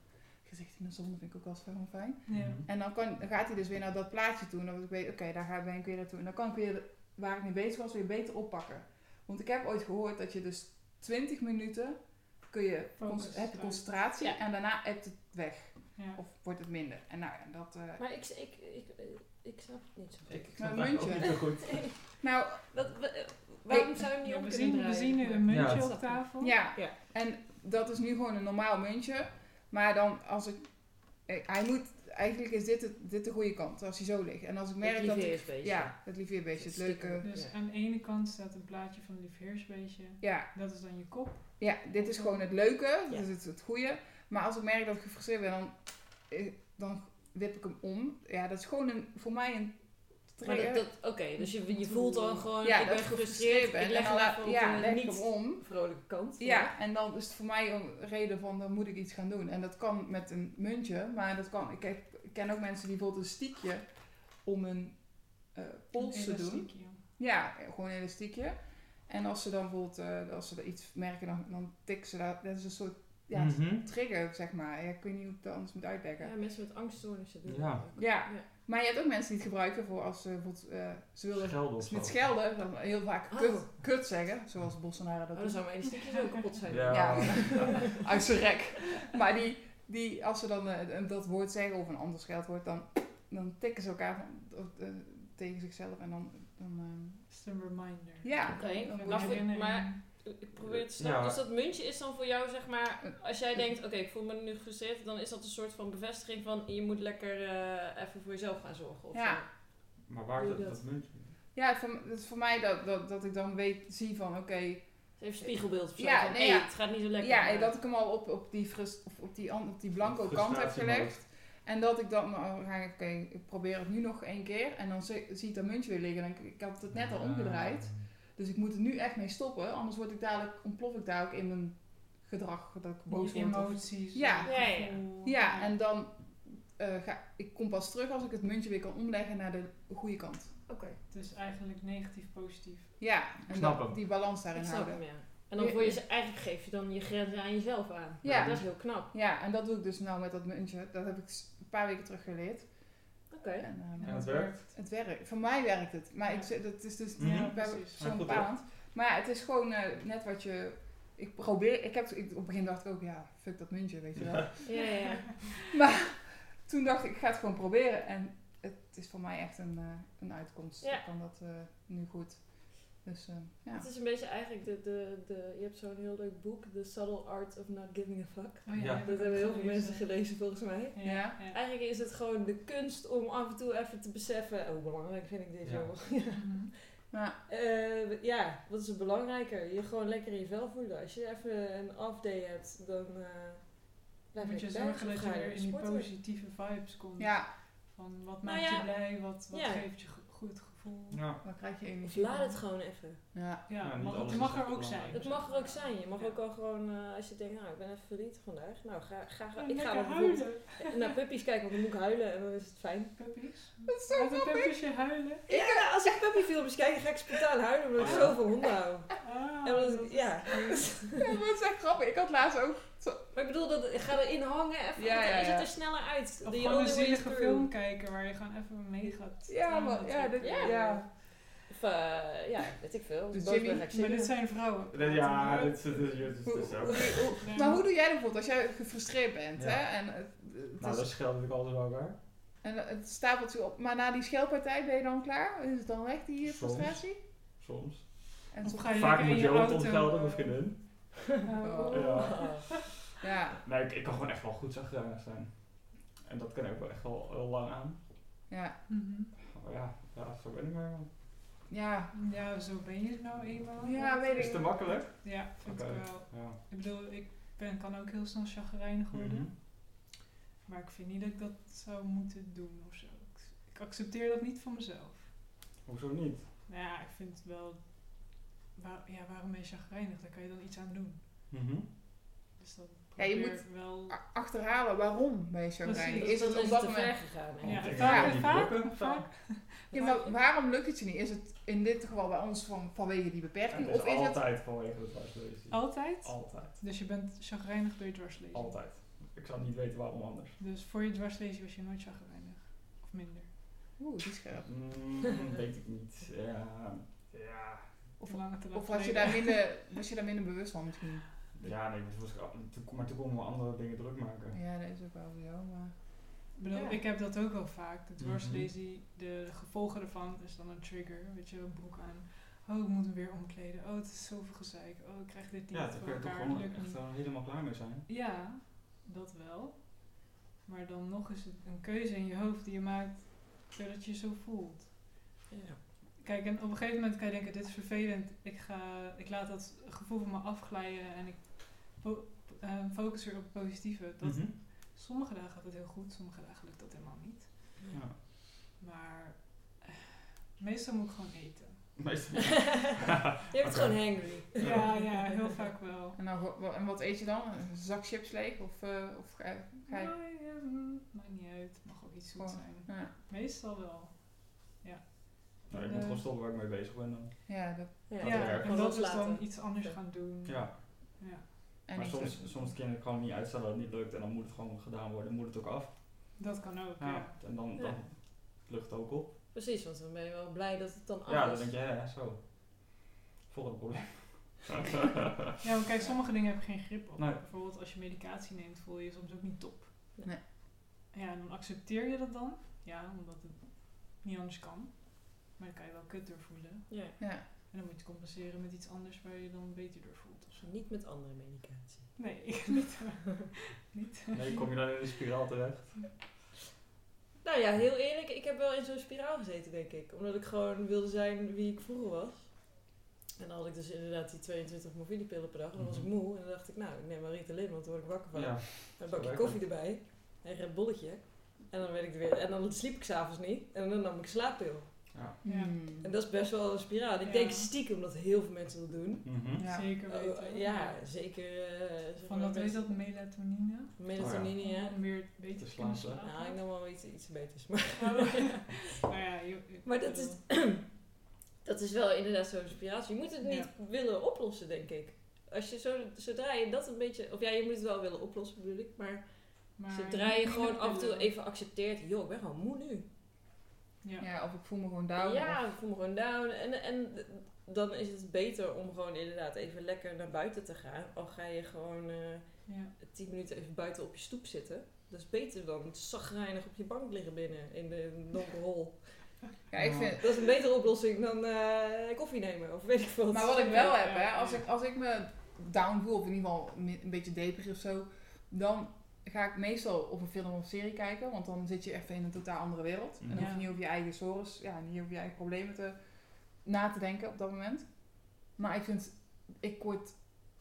Speaker 2: gezicht in de zon, dat vind ik ook wel eens gewoon fijn.
Speaker 3: Ja.
Speaker 1: Mhm.
Speaker 2: En dan, kan, dan gaat hij dus weer naar dat plaatje toe. En dan ik weet, oké, daar ga, ik weer naartoe. En dan kan ik weer, waar ik mee bezig was, weer beter oppakken. Want ik heb ooit gehoord dat je dus 20 minuten kun je,
Speaker 3: Focus
Speaker 2: cons- heb je concentratie
Speaker 4: Ja.
Speaker 2: en daarna hebt het weg.
Speaker 3: Ja.
Speaker 2: Of wordt het minder. En nou ja, dat... eh,
Speaker 4: Maar ik, ik, ik, ik snap het niet zo goed.
Speaker 1: Ik, ik
Speaker 2: Maar
Speaker 1: snap
Speaker 2: muntje.
Speaker 1: niet zo goed. <laughs>
Speaker 2: nou,
Speaker 4: eh, waarom zou je hem niet
Speaker 3: Ja,
Speaker 4: om
Speaker 3: we, zien, we zien een muntje
Speaker 1: Ja.
Speaker 3: op tafel.
Speaker 2: ja.
Speaker 4: Ja.
Speaker 2: En dat is nu gewoon een normaal muntje. Maar dan als ik... Hij moet... Eigenlijk is dit, het, dit de goede kant, als hij zo ligt. En als ik merk
Speaker 4: Het
Speaker 2: dat ik...
Speaker 4: liefheersbeestje.
Speaker 2: Ja, het liefheersbeestje, het
Speaker 4: Het
Speaker 2: leuke...
Speaker 3: Dus
Speaker 4: Ja.
Speaker 3: aan de ene kant staat een plaatje van een liefheersbeestje.
Speaker 2: Ja,
Speaker 3: Dat is dan je kop.
Speaker 2: Ja, dit is gewoon het leuke,
Speaker 4: Ja.
Speaker 2: dus het, het goede. Maar als ik merk dat ik gefrustreerd ben, dan, eh, dan wip ik hem om. Ja, dat is gewoon een, voor mij een
Speaker 4: Dat, dat, Oké, dus je, je voelt dan gewoon,
Speaker 2: ja,
Speaker 4: ik
Speaker 2: dat
Speaker 4: ben gefrustreerd,
Speaker 2: ben.
Speaker 4: ik leg
Speaker 2: en
Speaker 4: hem even op niet
Speaker 2: om.
Speaker 4: vrolijke kant.
Speaker 2: Ja, en dan is het voor mij een reden van, dan moet ik iets gaan doen. En dat kan met een muntje, maar dat kan, ik, heb, ik ken ook mensen die bijvoorbeeld een stiekje om hun eh pols
Speaker 3: Een
Speaker 2: te doen.
Speaker 3: elastiekje.
Speaker 2: Ja, gewoon een elastiekje. En als ze dan bijvoorbeeld, eh, als ze er iets merken, dan, dan tikken ze daar, dat is een soort ja,
Speaker 1: Mhm.
Speaker 2: trigger, zeg maar. Ja, ik weet niet hoe ik dat anders moet uitleggen.
Speaker 4: Ja, mensen met angststoornissen doen
Speaker 1: Ja.
Speaker 4: dat ook.
Speaker 2: Ja. Maar je hebt ook mensen die het gebruiken voor als ze bijvoorbeeld, eh, ze willen
Speaker 1: Schelden of zo.
Speaker 2: schelden, dan heel vaak
Speaker 4: Oh.
Speaker 2: kut, kut zeggen, zoals Bolsonaro dat
Speaker 4: Oh, dan zou mijn elastiekje zo kapot zijn.
Speaker 1: Ja.
Speaker 2: Ja. <laughs> Uit zijn rek. Maar die, die, als ze dan eh, dat woord zeggen of een ander scheldwoord, dan, dan tikken ze elkaar van, eh, tegen zichzelf en dan, dan eh,
Speaker 3: Dat is een reminder.
Speaker 2: ja.
Speaker 4: Oké, maar Ik probeer het te snappen.
Speaker 1: Ja.
Speaker 4: Dus dat muntje is dan voor jou, zeg maar, als jij denkt, oké, ik voel me nu gefrustreerd, dan is dat een soort van bevestiging van, je moet lekker eh, even voor jezelf gaan zorgen. Of
Speaker 2: Ja.
Speaker 4: zo.
Speaker 1: Maar waar is dat,
Speaker 4: dat.
Speaker 1: dat muntje?
Speaker 2: ja, voor, dat is voor mij dat, dat, dat ik dan weet, zie van oké,
Speaker 4: Dus even spiegelbeeld of zo.
Speaker 2: Ja,
Speaker 4: van,
Speaker 2: nee,
Speaker 4: hey,
Speaker 2: ja.
Speaker 4: het gaat niet zo lekker.
Speaker 2: ja,
Speaker 4: maar-
Speaker 2: dat ik hem al op, op, die, frust, of op, die, op die blanco kant heb gelegd. En dat ik dan, nou, ga ik, oké, ik probeer het nu nog één keer. En dan zie, zie ik dat muntje weer liggen. En ik, ik had het net al omgedraaid. Dus ik moet er nu echt mee stoppen. Anders word ik dadelijk, ontplof ik daar ook in mijn gedrag. Dat ik boos word. of-
Speaker 3: emoties.
Speaker 2: Ja.
Speaker 4: Ja, ja.
Speaker 2: Ja, en dan eh, ga ik kom pas terug als ik het muntje weer kan omleggen naar de goede kant.
Speaker 4: Oké,
Speaker 3: Het is eigenlijk negatief positief.
Speaker 2: Ja, en
Speaker 1: Snap
Speaker 2: dat-
Speaker 1: hem.
Speaker 2: die balans
Speaker 4: ik
Speaker 2: daarin
Speaker 4: snap
Speaker 2: houden.
Speaker 4: hem, ja. En dan voor je, eigenlijk geef je dan je grenzen aan jezelf aan.
Speaker 2: Ja.
Speaker 4: Dat is heel knap.
Speaker 2: Ja, en dat doe ik dus nou met dat muntje. Dat heb ik een paar weken terug geleerd.
Speaker 4: Oké.
Speaker 2: En, ehm,
Speaker 1: En het werkt.
Speaker 2: Het werkt. Voor mij werkt het. Maar
Speaker 3: Ja.
Speaker 2: ik, zeg- dat is dus bij
Speaker 3: precies.
Speaker 2: zo'n. Maar ja, het is gewoon eh, net wat je... Ik probeer... Ik heb, ik, op het begin dacht ik ook, ja, fuck dat muntje, weet je wel.
Speaker 1: Ja.
Speaker 4: Ja, ja. <laughs>
Speaker 2: Maar toen dacht ik, ik ga het gewoon proberen. En het is voor mij echt een, eh, een uitkomst.
Speaker 4: Ja.
Speaker 2: Ik kan dat eh, nu goed. Dus eh, ja.
Speaker 4: Het is een beetje eigenlijk de, de, de... Je hebt zo'n heel leuk boek, The Subtle Art of Not Giving a Fuck.
Speaker 3: Oh,
Speaker 1: Ja.
Speaker 4: Dat hebben heel veel mensen gelezen volgens mij.
Speaker 3: Ja.
Speaker 4: Eigenlijk is het gewoon de kunst om af en toe even te beseffen... Oh, hoe belangrijk vind ik dit,
Speaker 1: Ja.
Speaker 4: joh.
Speaker 2: Ja. <laughs>
Speaker 4: Eh, ja, wat is er belangrijker? Je gewoon lekker in je vel voelen. Als je even een off day hebt, dan uh, blijf
Speaker 3: moet je
Speaker 4: lekker
Speaker 3: zorgen dat je weer in die
Speaker 4: sporten.
Speaker 3: positieve vibes komt.
Speaker 2: ja,
Speaker 3: Van wat
Speaker 4: Nou
Speaker 3: maakt
Speaker 4: ja.
Speaker 3: je blij, wat, wat
Speaker 4: Ja.
Speaker 3: geeft je go- goed gevoel.
Speaker 1: Ja.
Speaker 2: dan krijg je
Speaker 4: Of
Speaker 2: energie.
Speaker 4: laat
Speaker 2: van.
Speaker 4: het gewoon even.
Speaker 2: Ja.
Speaker 3: Ja, mag, het mag er ook zijn.
Speaker 4: Het mag er ook zijn. Je mag
Speaker 3: Ja.
Speaker 4: ook al gewoon, eh, als je denkt, nou, ik ben even verdrietig vandaag. Nou, ga, ga,
Speaker 3: Ja,
Speaker 4: ik ga
Speaker 3: huilen.
Speaker 4: naar puppies kijken, want dan moet ik huilen en dan is het fijn.
Speaker 3: Puppies.
Speaker 2: Dat is zo
Speaker 3: een puppiesje huilen.
Speaker 4: Ja, als ik puppyfilms kijk, ga ik spontaan huilen omdat ik
Speaker 1: Oh,
Speaker 4: zoveel honden hou.
Speaker 3: Ah,
Speaker 4: En
Speaker 3: dat
Speaker 4: ja. <laughs>
Speaker 2: Het is echt grappig. Ik had laatst ook... Zo,
Speaker 4: Maar ik bedoel, dat, ga erin hangen even,
Speaker 2: Ja, ja,
Speaker 4: is het er sneller uit.
Speaker 3: Of gewoon een zielige film kijken waar je gewoon even mee gaat.
Speaker 2: ja, maar, ja, dit, ja.
Speaker 4: Ja. Of, eh, ja, weet ik veel.
Speaker 2: Dus Jimmy-
Speaker 3: Maar dit zijn vrouwen.
Speaker 1: Ja, dit is dit is- dit is- dit is ook. <laughs>
Speaker 3: Nee,
Speaker 2: Maar hoe doe jij dat bijvoorbeeld als jij gefrustreerd bent?
Speaker 1: Ja.
Speaker 2: Hè? En, het, het
Speaker 1: Nou,
Speaker 2: is-
Speaker 1: dat scheelt ik alles wel elkaar.
Speaker 2: en het stapelt je op. Maar na die schelpartij ben je dan klaar? Is het dan weg, die
Speaker 1: Soms.
Speaker 2: frustratie?
Speaker 1: Soms.
Speaker 2: En
Speaker 3: Of
Speaker 2: soms-
Speaker 3: ga je
Speaker 1: Vaak moet je ook
Speaker 3: auto,
Speaker 1: ontgelden, vriendin.
Speaker 3: Oh.
Speaker 1: Ja. <laughs>
Speaker 2: Ja,
Speaker 1: Nee, ik, ik kan gewoon echt wel goed zagrijnig zijn. En dat kan ik ook wel echt wel heel lang aan.
Speaker 2: ja,
Speaker 3: Mhm.
Speaker 1: Maar ja, ja, zo ben ik maar. man.
Speaker 2: ja.
Speaker 3: Ja, zo ben je nou eenmaal.
Speaker 2: Ja, weet
Speaker 1: Is
Speaker 2: ik.
Speaker 1: het te makkelijk?
Speaker 3: Ja, vind ik wel.
Speaker 1: Ja.
Speaker 3: Ik bedoel, ik ben, kan ook heel snel chagrijnig worden.
Speaker 1: Mhm.
Speaker 3: Maar ik vind niet dat ik dat zou moeten doen of zo. Ik, ik accepteer dat niet van mezelf.
Speaker 1: Hoezo niet?
Speaker 3: Nou ja, ik vind het wel... Waar, ja, waarom ben je chagrijnig? Daar kan je dan iets aan doen.
Speaker 1: Mhm.
Speaker 3: Dus dan
Speaker 2: Ja, je moet-
Speaker 3: wel...
Speaker 2: Achterhalen waarom ben je?
Speaker 4: Dus
Speaker 2: Is het op dat moment...
Speaker 4: gegaan.
Speaker 1: Ja,
Speaker 3: vaak. <laughs>
Speaker 2: Ja, maar waarom lukt het je niet? Is het in dit geval bij ons van, vanwege die beperking?
Speaker 1: Het is
Speaker 2: of is het...
Speaker 1: altijd vanwege het dwarslezen.
Speaker 3: Altijd?
Speaker 1: Altijd.
Speaker 3: Dus je bent chagrijnig door je dwarslezen?
Speaker 1: Altijd. Ik zou niet weten waarom anders.
Speaker 3: Dus voor je dwarslezen was je nooit chagrijnig? Of minder?
Speaker 2: Oeh, die is scherp.
Speaker 1: Mm, <laughs> weet ik niet. Ja. Ja.
Speaker 2: Of, of was, je daar minder, <laughs> was je daar minder bewust van misschien?
Speaker 1: Ja, nee, maar toen konden we andere dingen druk maken.
Speaker 2: Ja, dat is ook wel zo, maar...
Speaker 3: Ik bedoel,
Speaker 4: Ja.
Speaker 3: ik heb dat ook wel vaak. De
Speaker 1: Mhm.
Speaker 3: dwarslesie, de gevolgen ervan is dan een trigger. Weet je, een broek aan. Oh, ik moet hem weer omkleden. Oh, het is zoveel gezeik. Oh, ik krijg dit niet
Speaker 1: Ja,
Speaker 3: voor
Speaker 1: kun je toch
Speaker 3: elkaar.
Speaker 1: gewoon
Speaker 3: lukt
Speaker 1: echt
Speaker 3: niet.
Speaker 1: wel helemaal klaar mee zijn.
Speaker 3: Ja, dat wel. Maar dan nog is het een keuze in je hoofd die je maakt zodat je je zo voelt.
Speaker 4: Ja.
Speaker 3: Kijk, en op een gegeven moment kan je denken, dit is vervelend. Ik, ga, ik laat dat gevoel van me afglijden en ik eh, focus weer op het positieve. Dat,
Speaker 1: Mhm.
Speaker 3: Sommige dagen gaat het heel goed, sommige dagen lukt dat helemaal niet.
Speaker 1: Ja.
Speaker 3: Maar eh, meestal moet ik gewoon eten.
Speaker 1: Meestal. <laughs> <laughs>
Speaker 4: Je hebt gewoon hangry.
Speaker 3: Ja, ja, heel vaak wel.
Speaker 2: En, nou, en wat eet je dan? Een zak chips leeg? Of, eh, of ga, ga je...
Speaker 3: Nee, ja, mm, maakt niet uit. Het mag ook iets zoets
Speaker 2: Gewoon,
Speaker 3: zijn.
Speaker 2: Ja,
Speaker 3: Meestal wel.
Speaker 1: Nou, ik moet
Speaker 3: Eh,
Speaker 1: gewoon stoppen waar ik mee bezig ben dan.
Speaker 2: ja, dat,
Speaker 4: Ja,
Speaker 3: en dat is dan iets anders gaan doen.
Speaker 1: Ja,
Speaker 3: Ja,
Speaker 2: en
Speaker 1: maar soms, soms kan het gewoon niet uitstellen dat het niet lukt en dan moet het gewoon gedaan worden. Moet het ook af.
Speaker 3: dat kan ook, ja.
Speaker 1: Ja. En dan, dan
Speaker 4: Ja.
Speaker 1: lucht het ook op.
Speaker 4: Precies, want dan ben je wel blij dat het dan af
Speaker 1: Ja, dan denk je, ja, ja, zo. Volgende probleem. <laughs>
Speaker 3: Ja, maar kijk, sommige dingen heb je geen grip op.
Speaker 1: Nee.
Speaker 3: Bijvoorbeeld als je medicatie neemt, voel je je soms ook niet top.
Speaker 2: Nee.
Speaker 3: Ja, en dan accepteer je dat dan. Ja, omdat het niet anders kan. Maar dan kan je wel kut door voelen.
Speaker 4: Ja.
Speaker 2: Ja.
Speaker 3: En dan moet je compenseren met iets anders waar je dan beter door voelt. Of zo.
Speaker 4: Niet met andere medicatie.
Speaker 3: Nee, ik <laughs> niet. <laughs> niet.
Speaker 1: Nee, kom je dan in een spiraal terecht.
Speaker 4: Nou ja, heel eerlijk, ik heb wel in zo'n spiraal gezeten, denk ik. Omdat ik gewoon wilde zijn wie ik vroeger was. En dan had ik dus inderdaad die 22 morfinepillen per dag. En dan was ik
Speaker 1: Mhm.
Speaker 4: moe. En dan dacht ik, nou, ik neem maar Ritalin, want daar word ik wakker van.
Speaker 1: Ja.
Speaker 4: Een bakje
Speaker 1: werkt
Speaker 4: koffie erbij. En een bolletje. En dan, werd ik er weer, en dan sliep ik s'avonds niet. En dan nam ik een slaappil.
Speaker 1: Ja.
Speaker 3: Ja.
Speaker 2: Hmm.
Speaker 4: En dat is best wel een spiraal. Ik
Speaker 3: Ja.
Speaker 4: denk stiekem dat heel veel mensen dat doen.
Speaker 1: Mhm.
Speaker 2: Ja.
Speaker 3: Zeker
Speaker 4: Oh,
Speaker 3: weten.
Speaker 4: ja, zeker. eh,
Speaker 3: Van
Speaker 4: maar
Speaker 3: dat heet
Speaker 4: mensen-
Speaker 3: dat melatonine.
Speaker 4: Melatonine, ja.
Speaker 3: Om weer beter
Speaker 1: te slapen.
Speaker 4: Nou, ik nam wel iets, iets beters. Maar,
Speaker 3: Oh. <laughs> nou ja, je-
Speaker 4: maar dat is, <clears throat> dat is wel inderdaad zo'n spiratie. Je moet het niet
Speaker 3: Ja.
Speaker 4: willen oplossen, denk ik. Als je zo, zodra je dat een beetje... Of ja, je moet het wel willen oplossen, bedoel ik. Maar,
Speaker 3: maar
Speaker 4: zodra je
Speaker 3: niet
Speaker 4: gewoon af en toe even accepteert... joh, ik ben gewoon moe nu.
Speaker 3: Ja.
Speaker 2: Ja, of ik voel me gewoon down.
Speaker 4: Ja,
Speaker 2: of-
Speaker 4: ik voel me gewoon down. En, en dan is het beter om gewoon inderdaad even lekker naar buiten te gaan. Al ga je gewoon eh
Speaker 3: Ja.
Speaker 4: tien minuten even buiten op je stoep zitten. Dat is beter dan zagrijnig op je bank liggen binnen in de donkere hol.
Speaker 2: ja, ik vind...
Speaker 4: Dat is een betere oplossing dan eh, koffie nemen of weet ik veel.
Speaker 2: Maar wat ik wel heb, hè, als ik, als ik me down voel, of in ieder geval een beetje depressief of zo, dan ga ik meestal op een film of serie kijken, want dan zit je even in een totaal andere wereld. En dan hoef je niet over je eigen zorgen, ja, niet over je eigen problemen te, na te denken op dat moment. Maar ik vind, ik word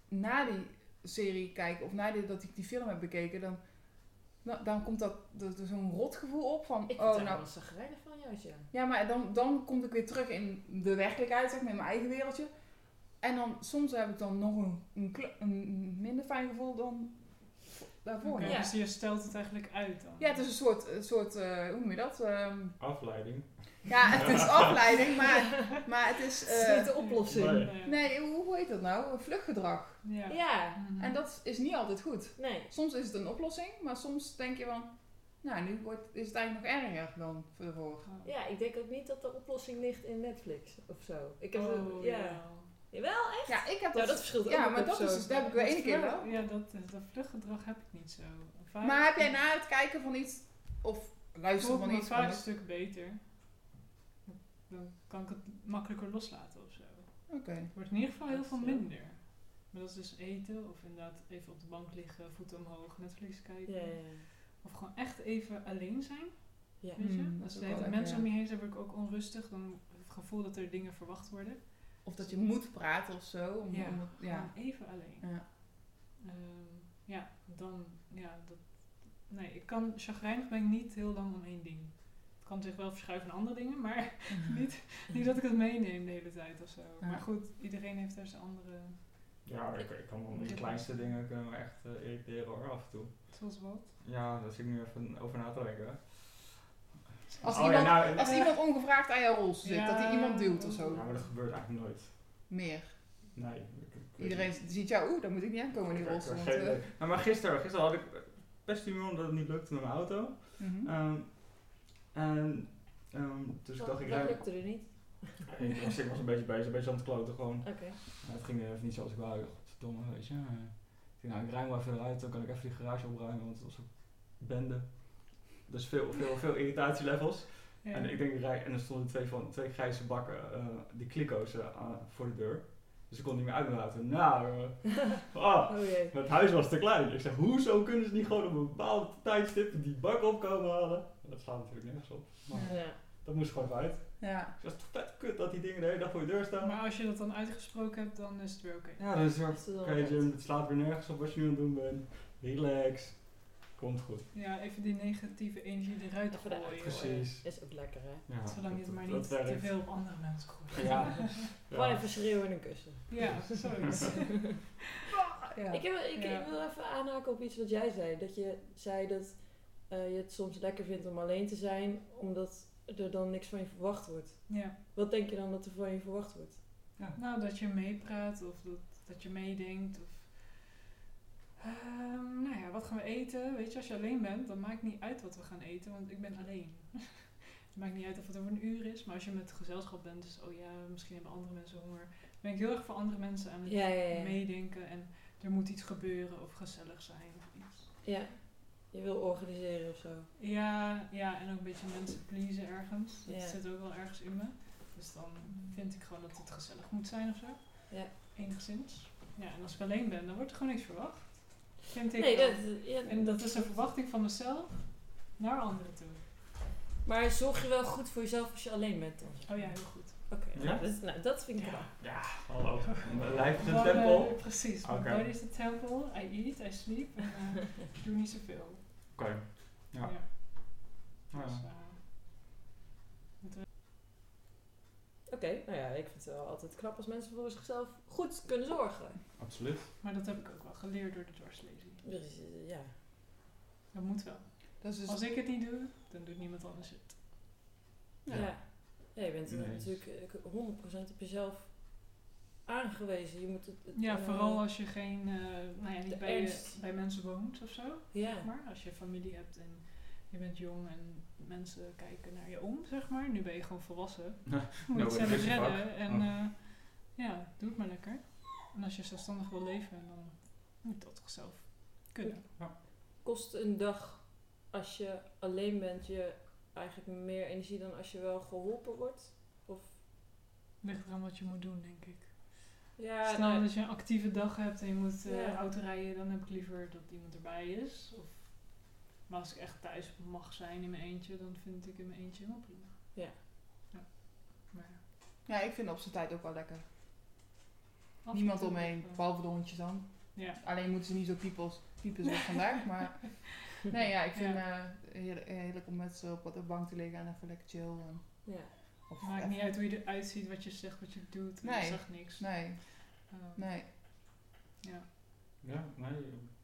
Speaker 2: na die serie kijken, of na die, dat ik die film heb bekeken, dan, dan, dan komt dat, dat er zo'n rotgevoel op van,
Speaker 4: Ik
Speaker 2: oh nou,
Speaker 4: wel zagrijnig van juist, ja.
Speaker 2: ja, maar dan, dan kom ik weer terug in de werkelijkheid, zeg maar, in mijn eigen wereldje. En dan soms heb ik dan nog een, een, een minder fijn gevoel dan daarvoor. Nog.
Speaker 4: Ja.
Speaker 3: Dus je stelt het eigenlijk uit dan.
Speaker 2: Ja, het is een soort, een soort eh, hoe noem je dat? Ehm,
Speaker 1: Afleiding.
Speaker 2: ja, het is <laughs> afleiding, maar, maar het is...
Speaker 4: Het is
Speaker 2: eh,
Speaker 4: niet de oplossing.
Speaker 1: Nee.
Speaker 2: Hoe, hoe heet dat nou? Een vluchtgedrag.
Speaker 3: Ja.
Speaker 4: Ja.
Speaker 2: En dat is niet altijd goed.
Speaker 4: nee.
Speaker 2: Soms is het een oplossing, maar soms denk je van... Nou, nu wordt, is het eigenlijk nog erger dan voor.
Speaker 3: Oh.
Speaker 4: Ja, ik denk ook niet dat de oplossing ligt in Netflix of zo. Ik heb
Speaker 3: Oh,
Speaker 4: het, ja. Jawel, echt?
Speaker 2: Ja, ik heb
Speaker 4: Ja,
Speaker 2: dat...
Speaker 4: dat verschilt ook
Speaker 2: ja, maar dat is, dus- dat heb ik
Speaker 3: Dat
Speaker 2: ene keer wel.
Speaker 3: Ja, dat, dat vluchtgedrag heb ik niet zo. Vaak,
Speaker 2: Maar heb jij na het kijken van iets, of luisteren van
Speaker 3: ik me
Speaker 2: iets,
Speaker 3: vaak een stuk beter. Dan kan ik het makkelijker loslaten of zo.
Speaker 2: Oké.
Speaker 3: Het wordt in ieder geval heel
Speaker 4: Dat
Speaker 3: veel
Speaker 4: eh,
Speaker 3: minder. Maar dat is dus eten of inderdaad even op de bank liggen, voeten omhoog, Netflix kijken.
Speaker 4: Ja, ja, ja.
Speaker 3: Of gewoon echt even alleen zijn.
Speaker 4: Ja.
Speaker 3: Weet je?
Speaker 2: Hmm,
Speaker 3: Als
Speaker 2: dat
Speaker 3: er mensen om je heen zijn, word ik ook onrustig. Dan het gevoel dat er dingen verwacht worden.
Speaker 2: Of dat je moet praten of zo. Om,
Speaker 3: Ja,
Speaker 2: om het- ja.
Speaker 3: Gewoon even alleen.
Speaker 2: Ja.
Speaker 3: Ehm, ja, dan, ja, dat, nee, ik kan, chagrijnig ben ik niet heel lang om één ding. Het kan zich wel verschuiven naar andere dingen, maar <laughs> niet, niet dat ik het meeneem de hele tijd of zo.
Speaker 2: Ja.
Speaker 3: Maar goed, iedereen heeft daar zijn andere,
Speaker 1: Ja, ik, ik kan wel de kleinste dingen kunnen me echt eh, irriteren hoor, af en toe.
Speaker 3: zoals wat.
Speaker 1: Ja, daar zit ik nu even over na te denken.
Speaker 2: Als,
Speaker 1: Oh ja,
Speaker 2: iemand,
Speaker 1: nou,
Speaker 2: als
Speaker 3: eh,
Speaker 2: iemand ongevraagd aan jouw rol zit,
Speaker 3: Ja,
Speaker 2: dat hij iemand duwt of zo.
Speaker 1: Ja, maar dat gebeurt eigenlijk nooit.
Speaker 2: Meer.
Speaker 1: Nee. ik- ik-
Speaker 2: Iedereen ziet jou, oeh, daar moet ik niet aankomen in die rolstoel. want, eh.
Speaker 1: Nou, maar gisteren, gisteren had ik best humor omdat het niet lukte met mijn auto.
Speaker 2: mhm.
Speaker 1: Ehm, en ehm, dus ik dacht, ik
Speaker 4: dat lukte er niet. <laughs>
Speaker 1: Ik was, ik was een beetje bezig, een beetje aan het kloten gewoon.
Speaker 4: Oké.
Speaker 1: Ja, het ging even niet zoals ik wou. Ik dacht, Godverdomme, weet je. Ik dacht, nou, ik ruim wel even eruit, dan kan ik even die garage opruimen, want het was ook bende. Dus veel, veel, veel irritatielevels.
Speaker 3: Ja.
Speaker 1: En ik denk, en er stonden twee, van, twee grijze bakken, eh, die klikko's eh, voor de deur. Dus ik kon niet meer uit mijn auto. Nou, eh, <laughs> ah,
Speaker 4: Oh
Speaker 1: het huis was te klein. Ik zeg, hoezo kunnen ze niet gewoon op een bepaald tijdstip die bak opkomen halen? Dat slaat natuurlijk nergens op. Maar
Speaker 4: Ja.
Speaker 1: dat moest gewoon uit.
Speaker 2: Ja.
Speaker 1: Zeg, het is toch vet kut dat die dingen de hele dag voor je deur staan.
Speaker 3: Maar als je dat dan uitgesproken hebt, dan is het weer oké.
Speaker 1: Ja, dan is het
Speaker 4: Dat is
Speaker 1: weer,
Speaker 4: wel
Speaker 1: oké het slaat weer nergens op wat je nu aan het doen bent. Relax. Komt goed.
Speaker 3: Ja, even die negatieve energie eruit
Speaker 4: Even
Speaker 3: gooien.
Speaker 1: Precies.
Speaker 4: Is ook lekker, hè?
Speaker 1: Ja,
Speaker 3: Zolang je het maar niet te veel op andere mensen gooit.
Speaker 1: Ja. <laughs>
Speaker 4: Gewoon
Speaker 1: ja.
Speaker 4: even schreeuwen en een kussen.
Speaker 3: Ja, zoiets. <laughs>
Speaker 2: Ja.
Speaker 4: Ik, heb, ik,
Speaker 3: Ja.
Speaker 4: ik wil even aanhaken op iets wat jij zei. Dat je zei dat eh, je het soms lekker vindt om alleen te zijn, omdat er dan niks van je verwacht wordt.
Speaker 3: ja.
Speaker 4: Wat denk je dan dat er van je verwacht wordt?
Speaker 3: Nou, dat je meepraat of dat, dat je meedenkt. Of, Ehm, nou ja, wat gaan we eten? Weet je, als je alleen bent, dan maakt niet uit wat we gaan eten, want ik ben alleen. <laughs> het maakt niet uit of het over een uur is, maar als je met gezelschap bent, dus oh ja, misschien hebben andere mensen honger. Dan ben ik heel erg voor andere mensen aan het
Speaker 4: Ja, ja, ja.
Speaker 3: meedenken en er moet iets gebeuren of gezellig zijn of iets.
Speaker 4: Ja, je wil organiseren of zo.
Speaker 3: Ja, ja, en ook een beetje mensen pleasen ergens. Dat zit ook wel ergens in me. Dus dan vind ik gewoon dat het gezellig moet zijn of zo.
Speaker 4: Ja.
Speaker 3: Enigszins. Ja, en als ik alleen ben, dan wordt er gewoon niks verwacht. Vind ik
Speaker 4: Nee, dat, ja,
Speaker 3: En dat is een verwachting van mezelf naar anderen toe.
Speaker 4: maar zorg je wel goed voor jezelf als je alleen bent dan?
Speaker 3: Oh ja, heel goed.
Speaker 4: Oké,
Speaker 1: Ja?
Speaker 4: nou, dat, nou, dat vind ik wel.
Speaker 1: Ja, hallo. Mijn lijf is een tempel.
Speaker 3: precies.
Speaker 1: Oké.
Speaker 3: Mijn body is de tempel. I eat, I sleep. En eh, ik doe niet zoveel.
Speaker 1: Oké. Ja. Ja.
Speaker 3: Dus, eh,
Speaker 4: Oké, nou ja, ik vind het wel altijd knap als mensen voor zichzelf goed kunnen zorgen.
Speaker 1: Absoluut.
Speaker 3: maar dat heb ik ook wel geleerd door de dwarslezing.
Speaker 4: Dus, eh, ja.
Speaker 3: Dat moet wel.
Speaker 2: Dat is dus,
Speaker 3: Als ik het niet doe, dan doet niemand anders het.
Speaker 4: Ja.
Speaker 1: Ja.
Speaker 4: ja. je bent eh,
Speaker 1: Nee.
Speaker 4: natuurlijk eh, 100% op jezelf aangewezen. Je moet het, het,
Speaker 3: Ja,
Speaker 4: eh,
Speaker 3: vooral als je geen, eh, nou ja, niet bij, je- bij mensen woont of zo.
Speaker 4: Ja,
Speaker 3: Maar als je familie hebt en je bent jong en mensen kijken naar je om, zeg maar. Nu ben je gewoon volwassen.
Speaker 1: Ja, <laughs>
Speaker 3: Moet je het zelf redden. En
Speaker 1: Oh.
Speaker 3: eh, ja, doe het maar lekker. En als je zelfstandig wil leven, dan moet dat toch zelf kunnen.
Speaker 4: Kost een dag als je alleen bent je eigenlijk meer energie dan als je wel geholpen wordt? Of
Speaker 3: Ligt eraan wat je moet doen, denk ik.
Speaker 4: ja,
Speaker 3: Stel
Speaker 4: nou,
Speaker 3: dat je een actieve dag hebt en je moet eh,
Speaker 4: Ja.
Speaker 3: auto rijden, dan heb ik liever dat iemand erbij is. Of, maar als ik echt thuis mag zijn in mijn eentje, dan vind ik in mijn eentje wel prima.
Speaker 4: Ja.
Speaker 3: ja. Maar
Speaker 2: Ja, ik vind op zijn tijd ook wel lekker.
Speaker 3: af
Speaker 2: Niemand omheen, behalve de hondjes dan.
Speaker 3: Ja.
Speaker 2: Alleen moeten ze niet zo piepels, piepen zoals vandaag. Maar <laughs> nee, ja, ik vind
Speaker 3: Ja.
Speaker 2: eh heerlijk, heerlijk om met ze op de bank te liggen en even lekker chill. En,
Speaker 4: ja.
Speaker 2: of
Speaker 3: Maakt
Speaker 2: even-
Speaker 3: niet uit hoe je eruit ziet, wat je zegt, wat je doet.
Speaker 2: Nee.
Speaker 3: Je zegt niks.
Speaker 2: Nee,
Speaker 3: Ehm,
Speaker 2: nee.
Speaker 3: Ja.
Speaker 1: Ja, nee.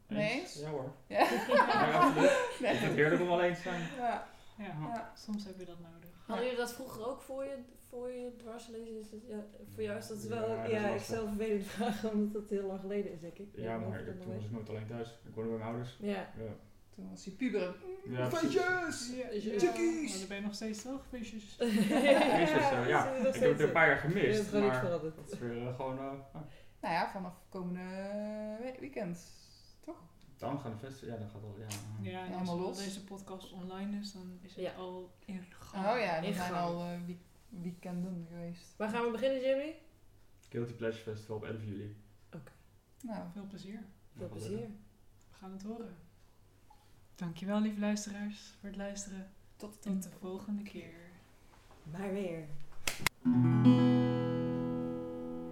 Speaker 2: Nee eens?
Speaker 1: Ja hoor.
Speaker 2: Ja.
Speaker 1: Ja, absoluut. <laughs> Ik vind het
Speaker 2: nee.
Speaker 1: heerlijk om alleen te zijn.
Speaker 2: Ja,
Speaker 3: Ja.
Speaker 2: ja.
Speaker 3: soms heb je dat nodig.
Speaker 4: Hadden jullie dat vroeger ook voor je, voor je dwarslezen? Is het, ja, voor jou is dat wel...
Speaker 1: Ja, dat
Speaker 4: ik zelf vervelend vragen, omdat dat heel lang geleden is, denk ik.
Speaker 1: Ja, maar
Speaker 4: weet
Speaker 1: ik,
Speaker 4: het
Speaker 1: toen was ik nooit alleen thuis. Ik woonde bij mijn ouders.
Speaker 4: Ja.
Speaker 1: Ja.
Speaker 2: Toen was hij puber.
Speaker 1: Ja.
Speaker 2: Feestjes!
Speaker 3: Ja,
Speaker 4: Ja.
Speaker 2: Chickies!
Speaker 3: Maar dan ben je nog steeds toch?
Speaker 1: Jezus, eh, ja.
Speaker 4: dat
Speaker 1: Ik heb het een paar jaar gemist, maar het is weer eh, gewoon... eh.
Speaker 2: Nou ja, vanaf komende we- weekend.
Speaker 1: Dan gaan de festen, ja, dan gaat al, ja.
Speaker 3: Ja, en als
Speaker 2: los.
Speaker 3: deze podcast online is, dan is het
Speaker 4: Ja.
Speaker 3: al in gang.
Speaker 2: Oh ja, er zijn al eh, week- weekenden geweest.
Speaker 4: Waar gaan we beginnen, Jimmy?
Speaker 1: Guilty Pleasure Festival op 11 juli.
Speaker 2: Nou,
Speaker 3: Veel plezier.
Speaker 4: Veel plezier.
Speaker 3: We gaan het horen. Dankjewel, lieve luisteraars, voor het luisteren.
Speaker 2: tot,
Speaker 3: Tot de volgende keer.
Speaker 4: Maar weer.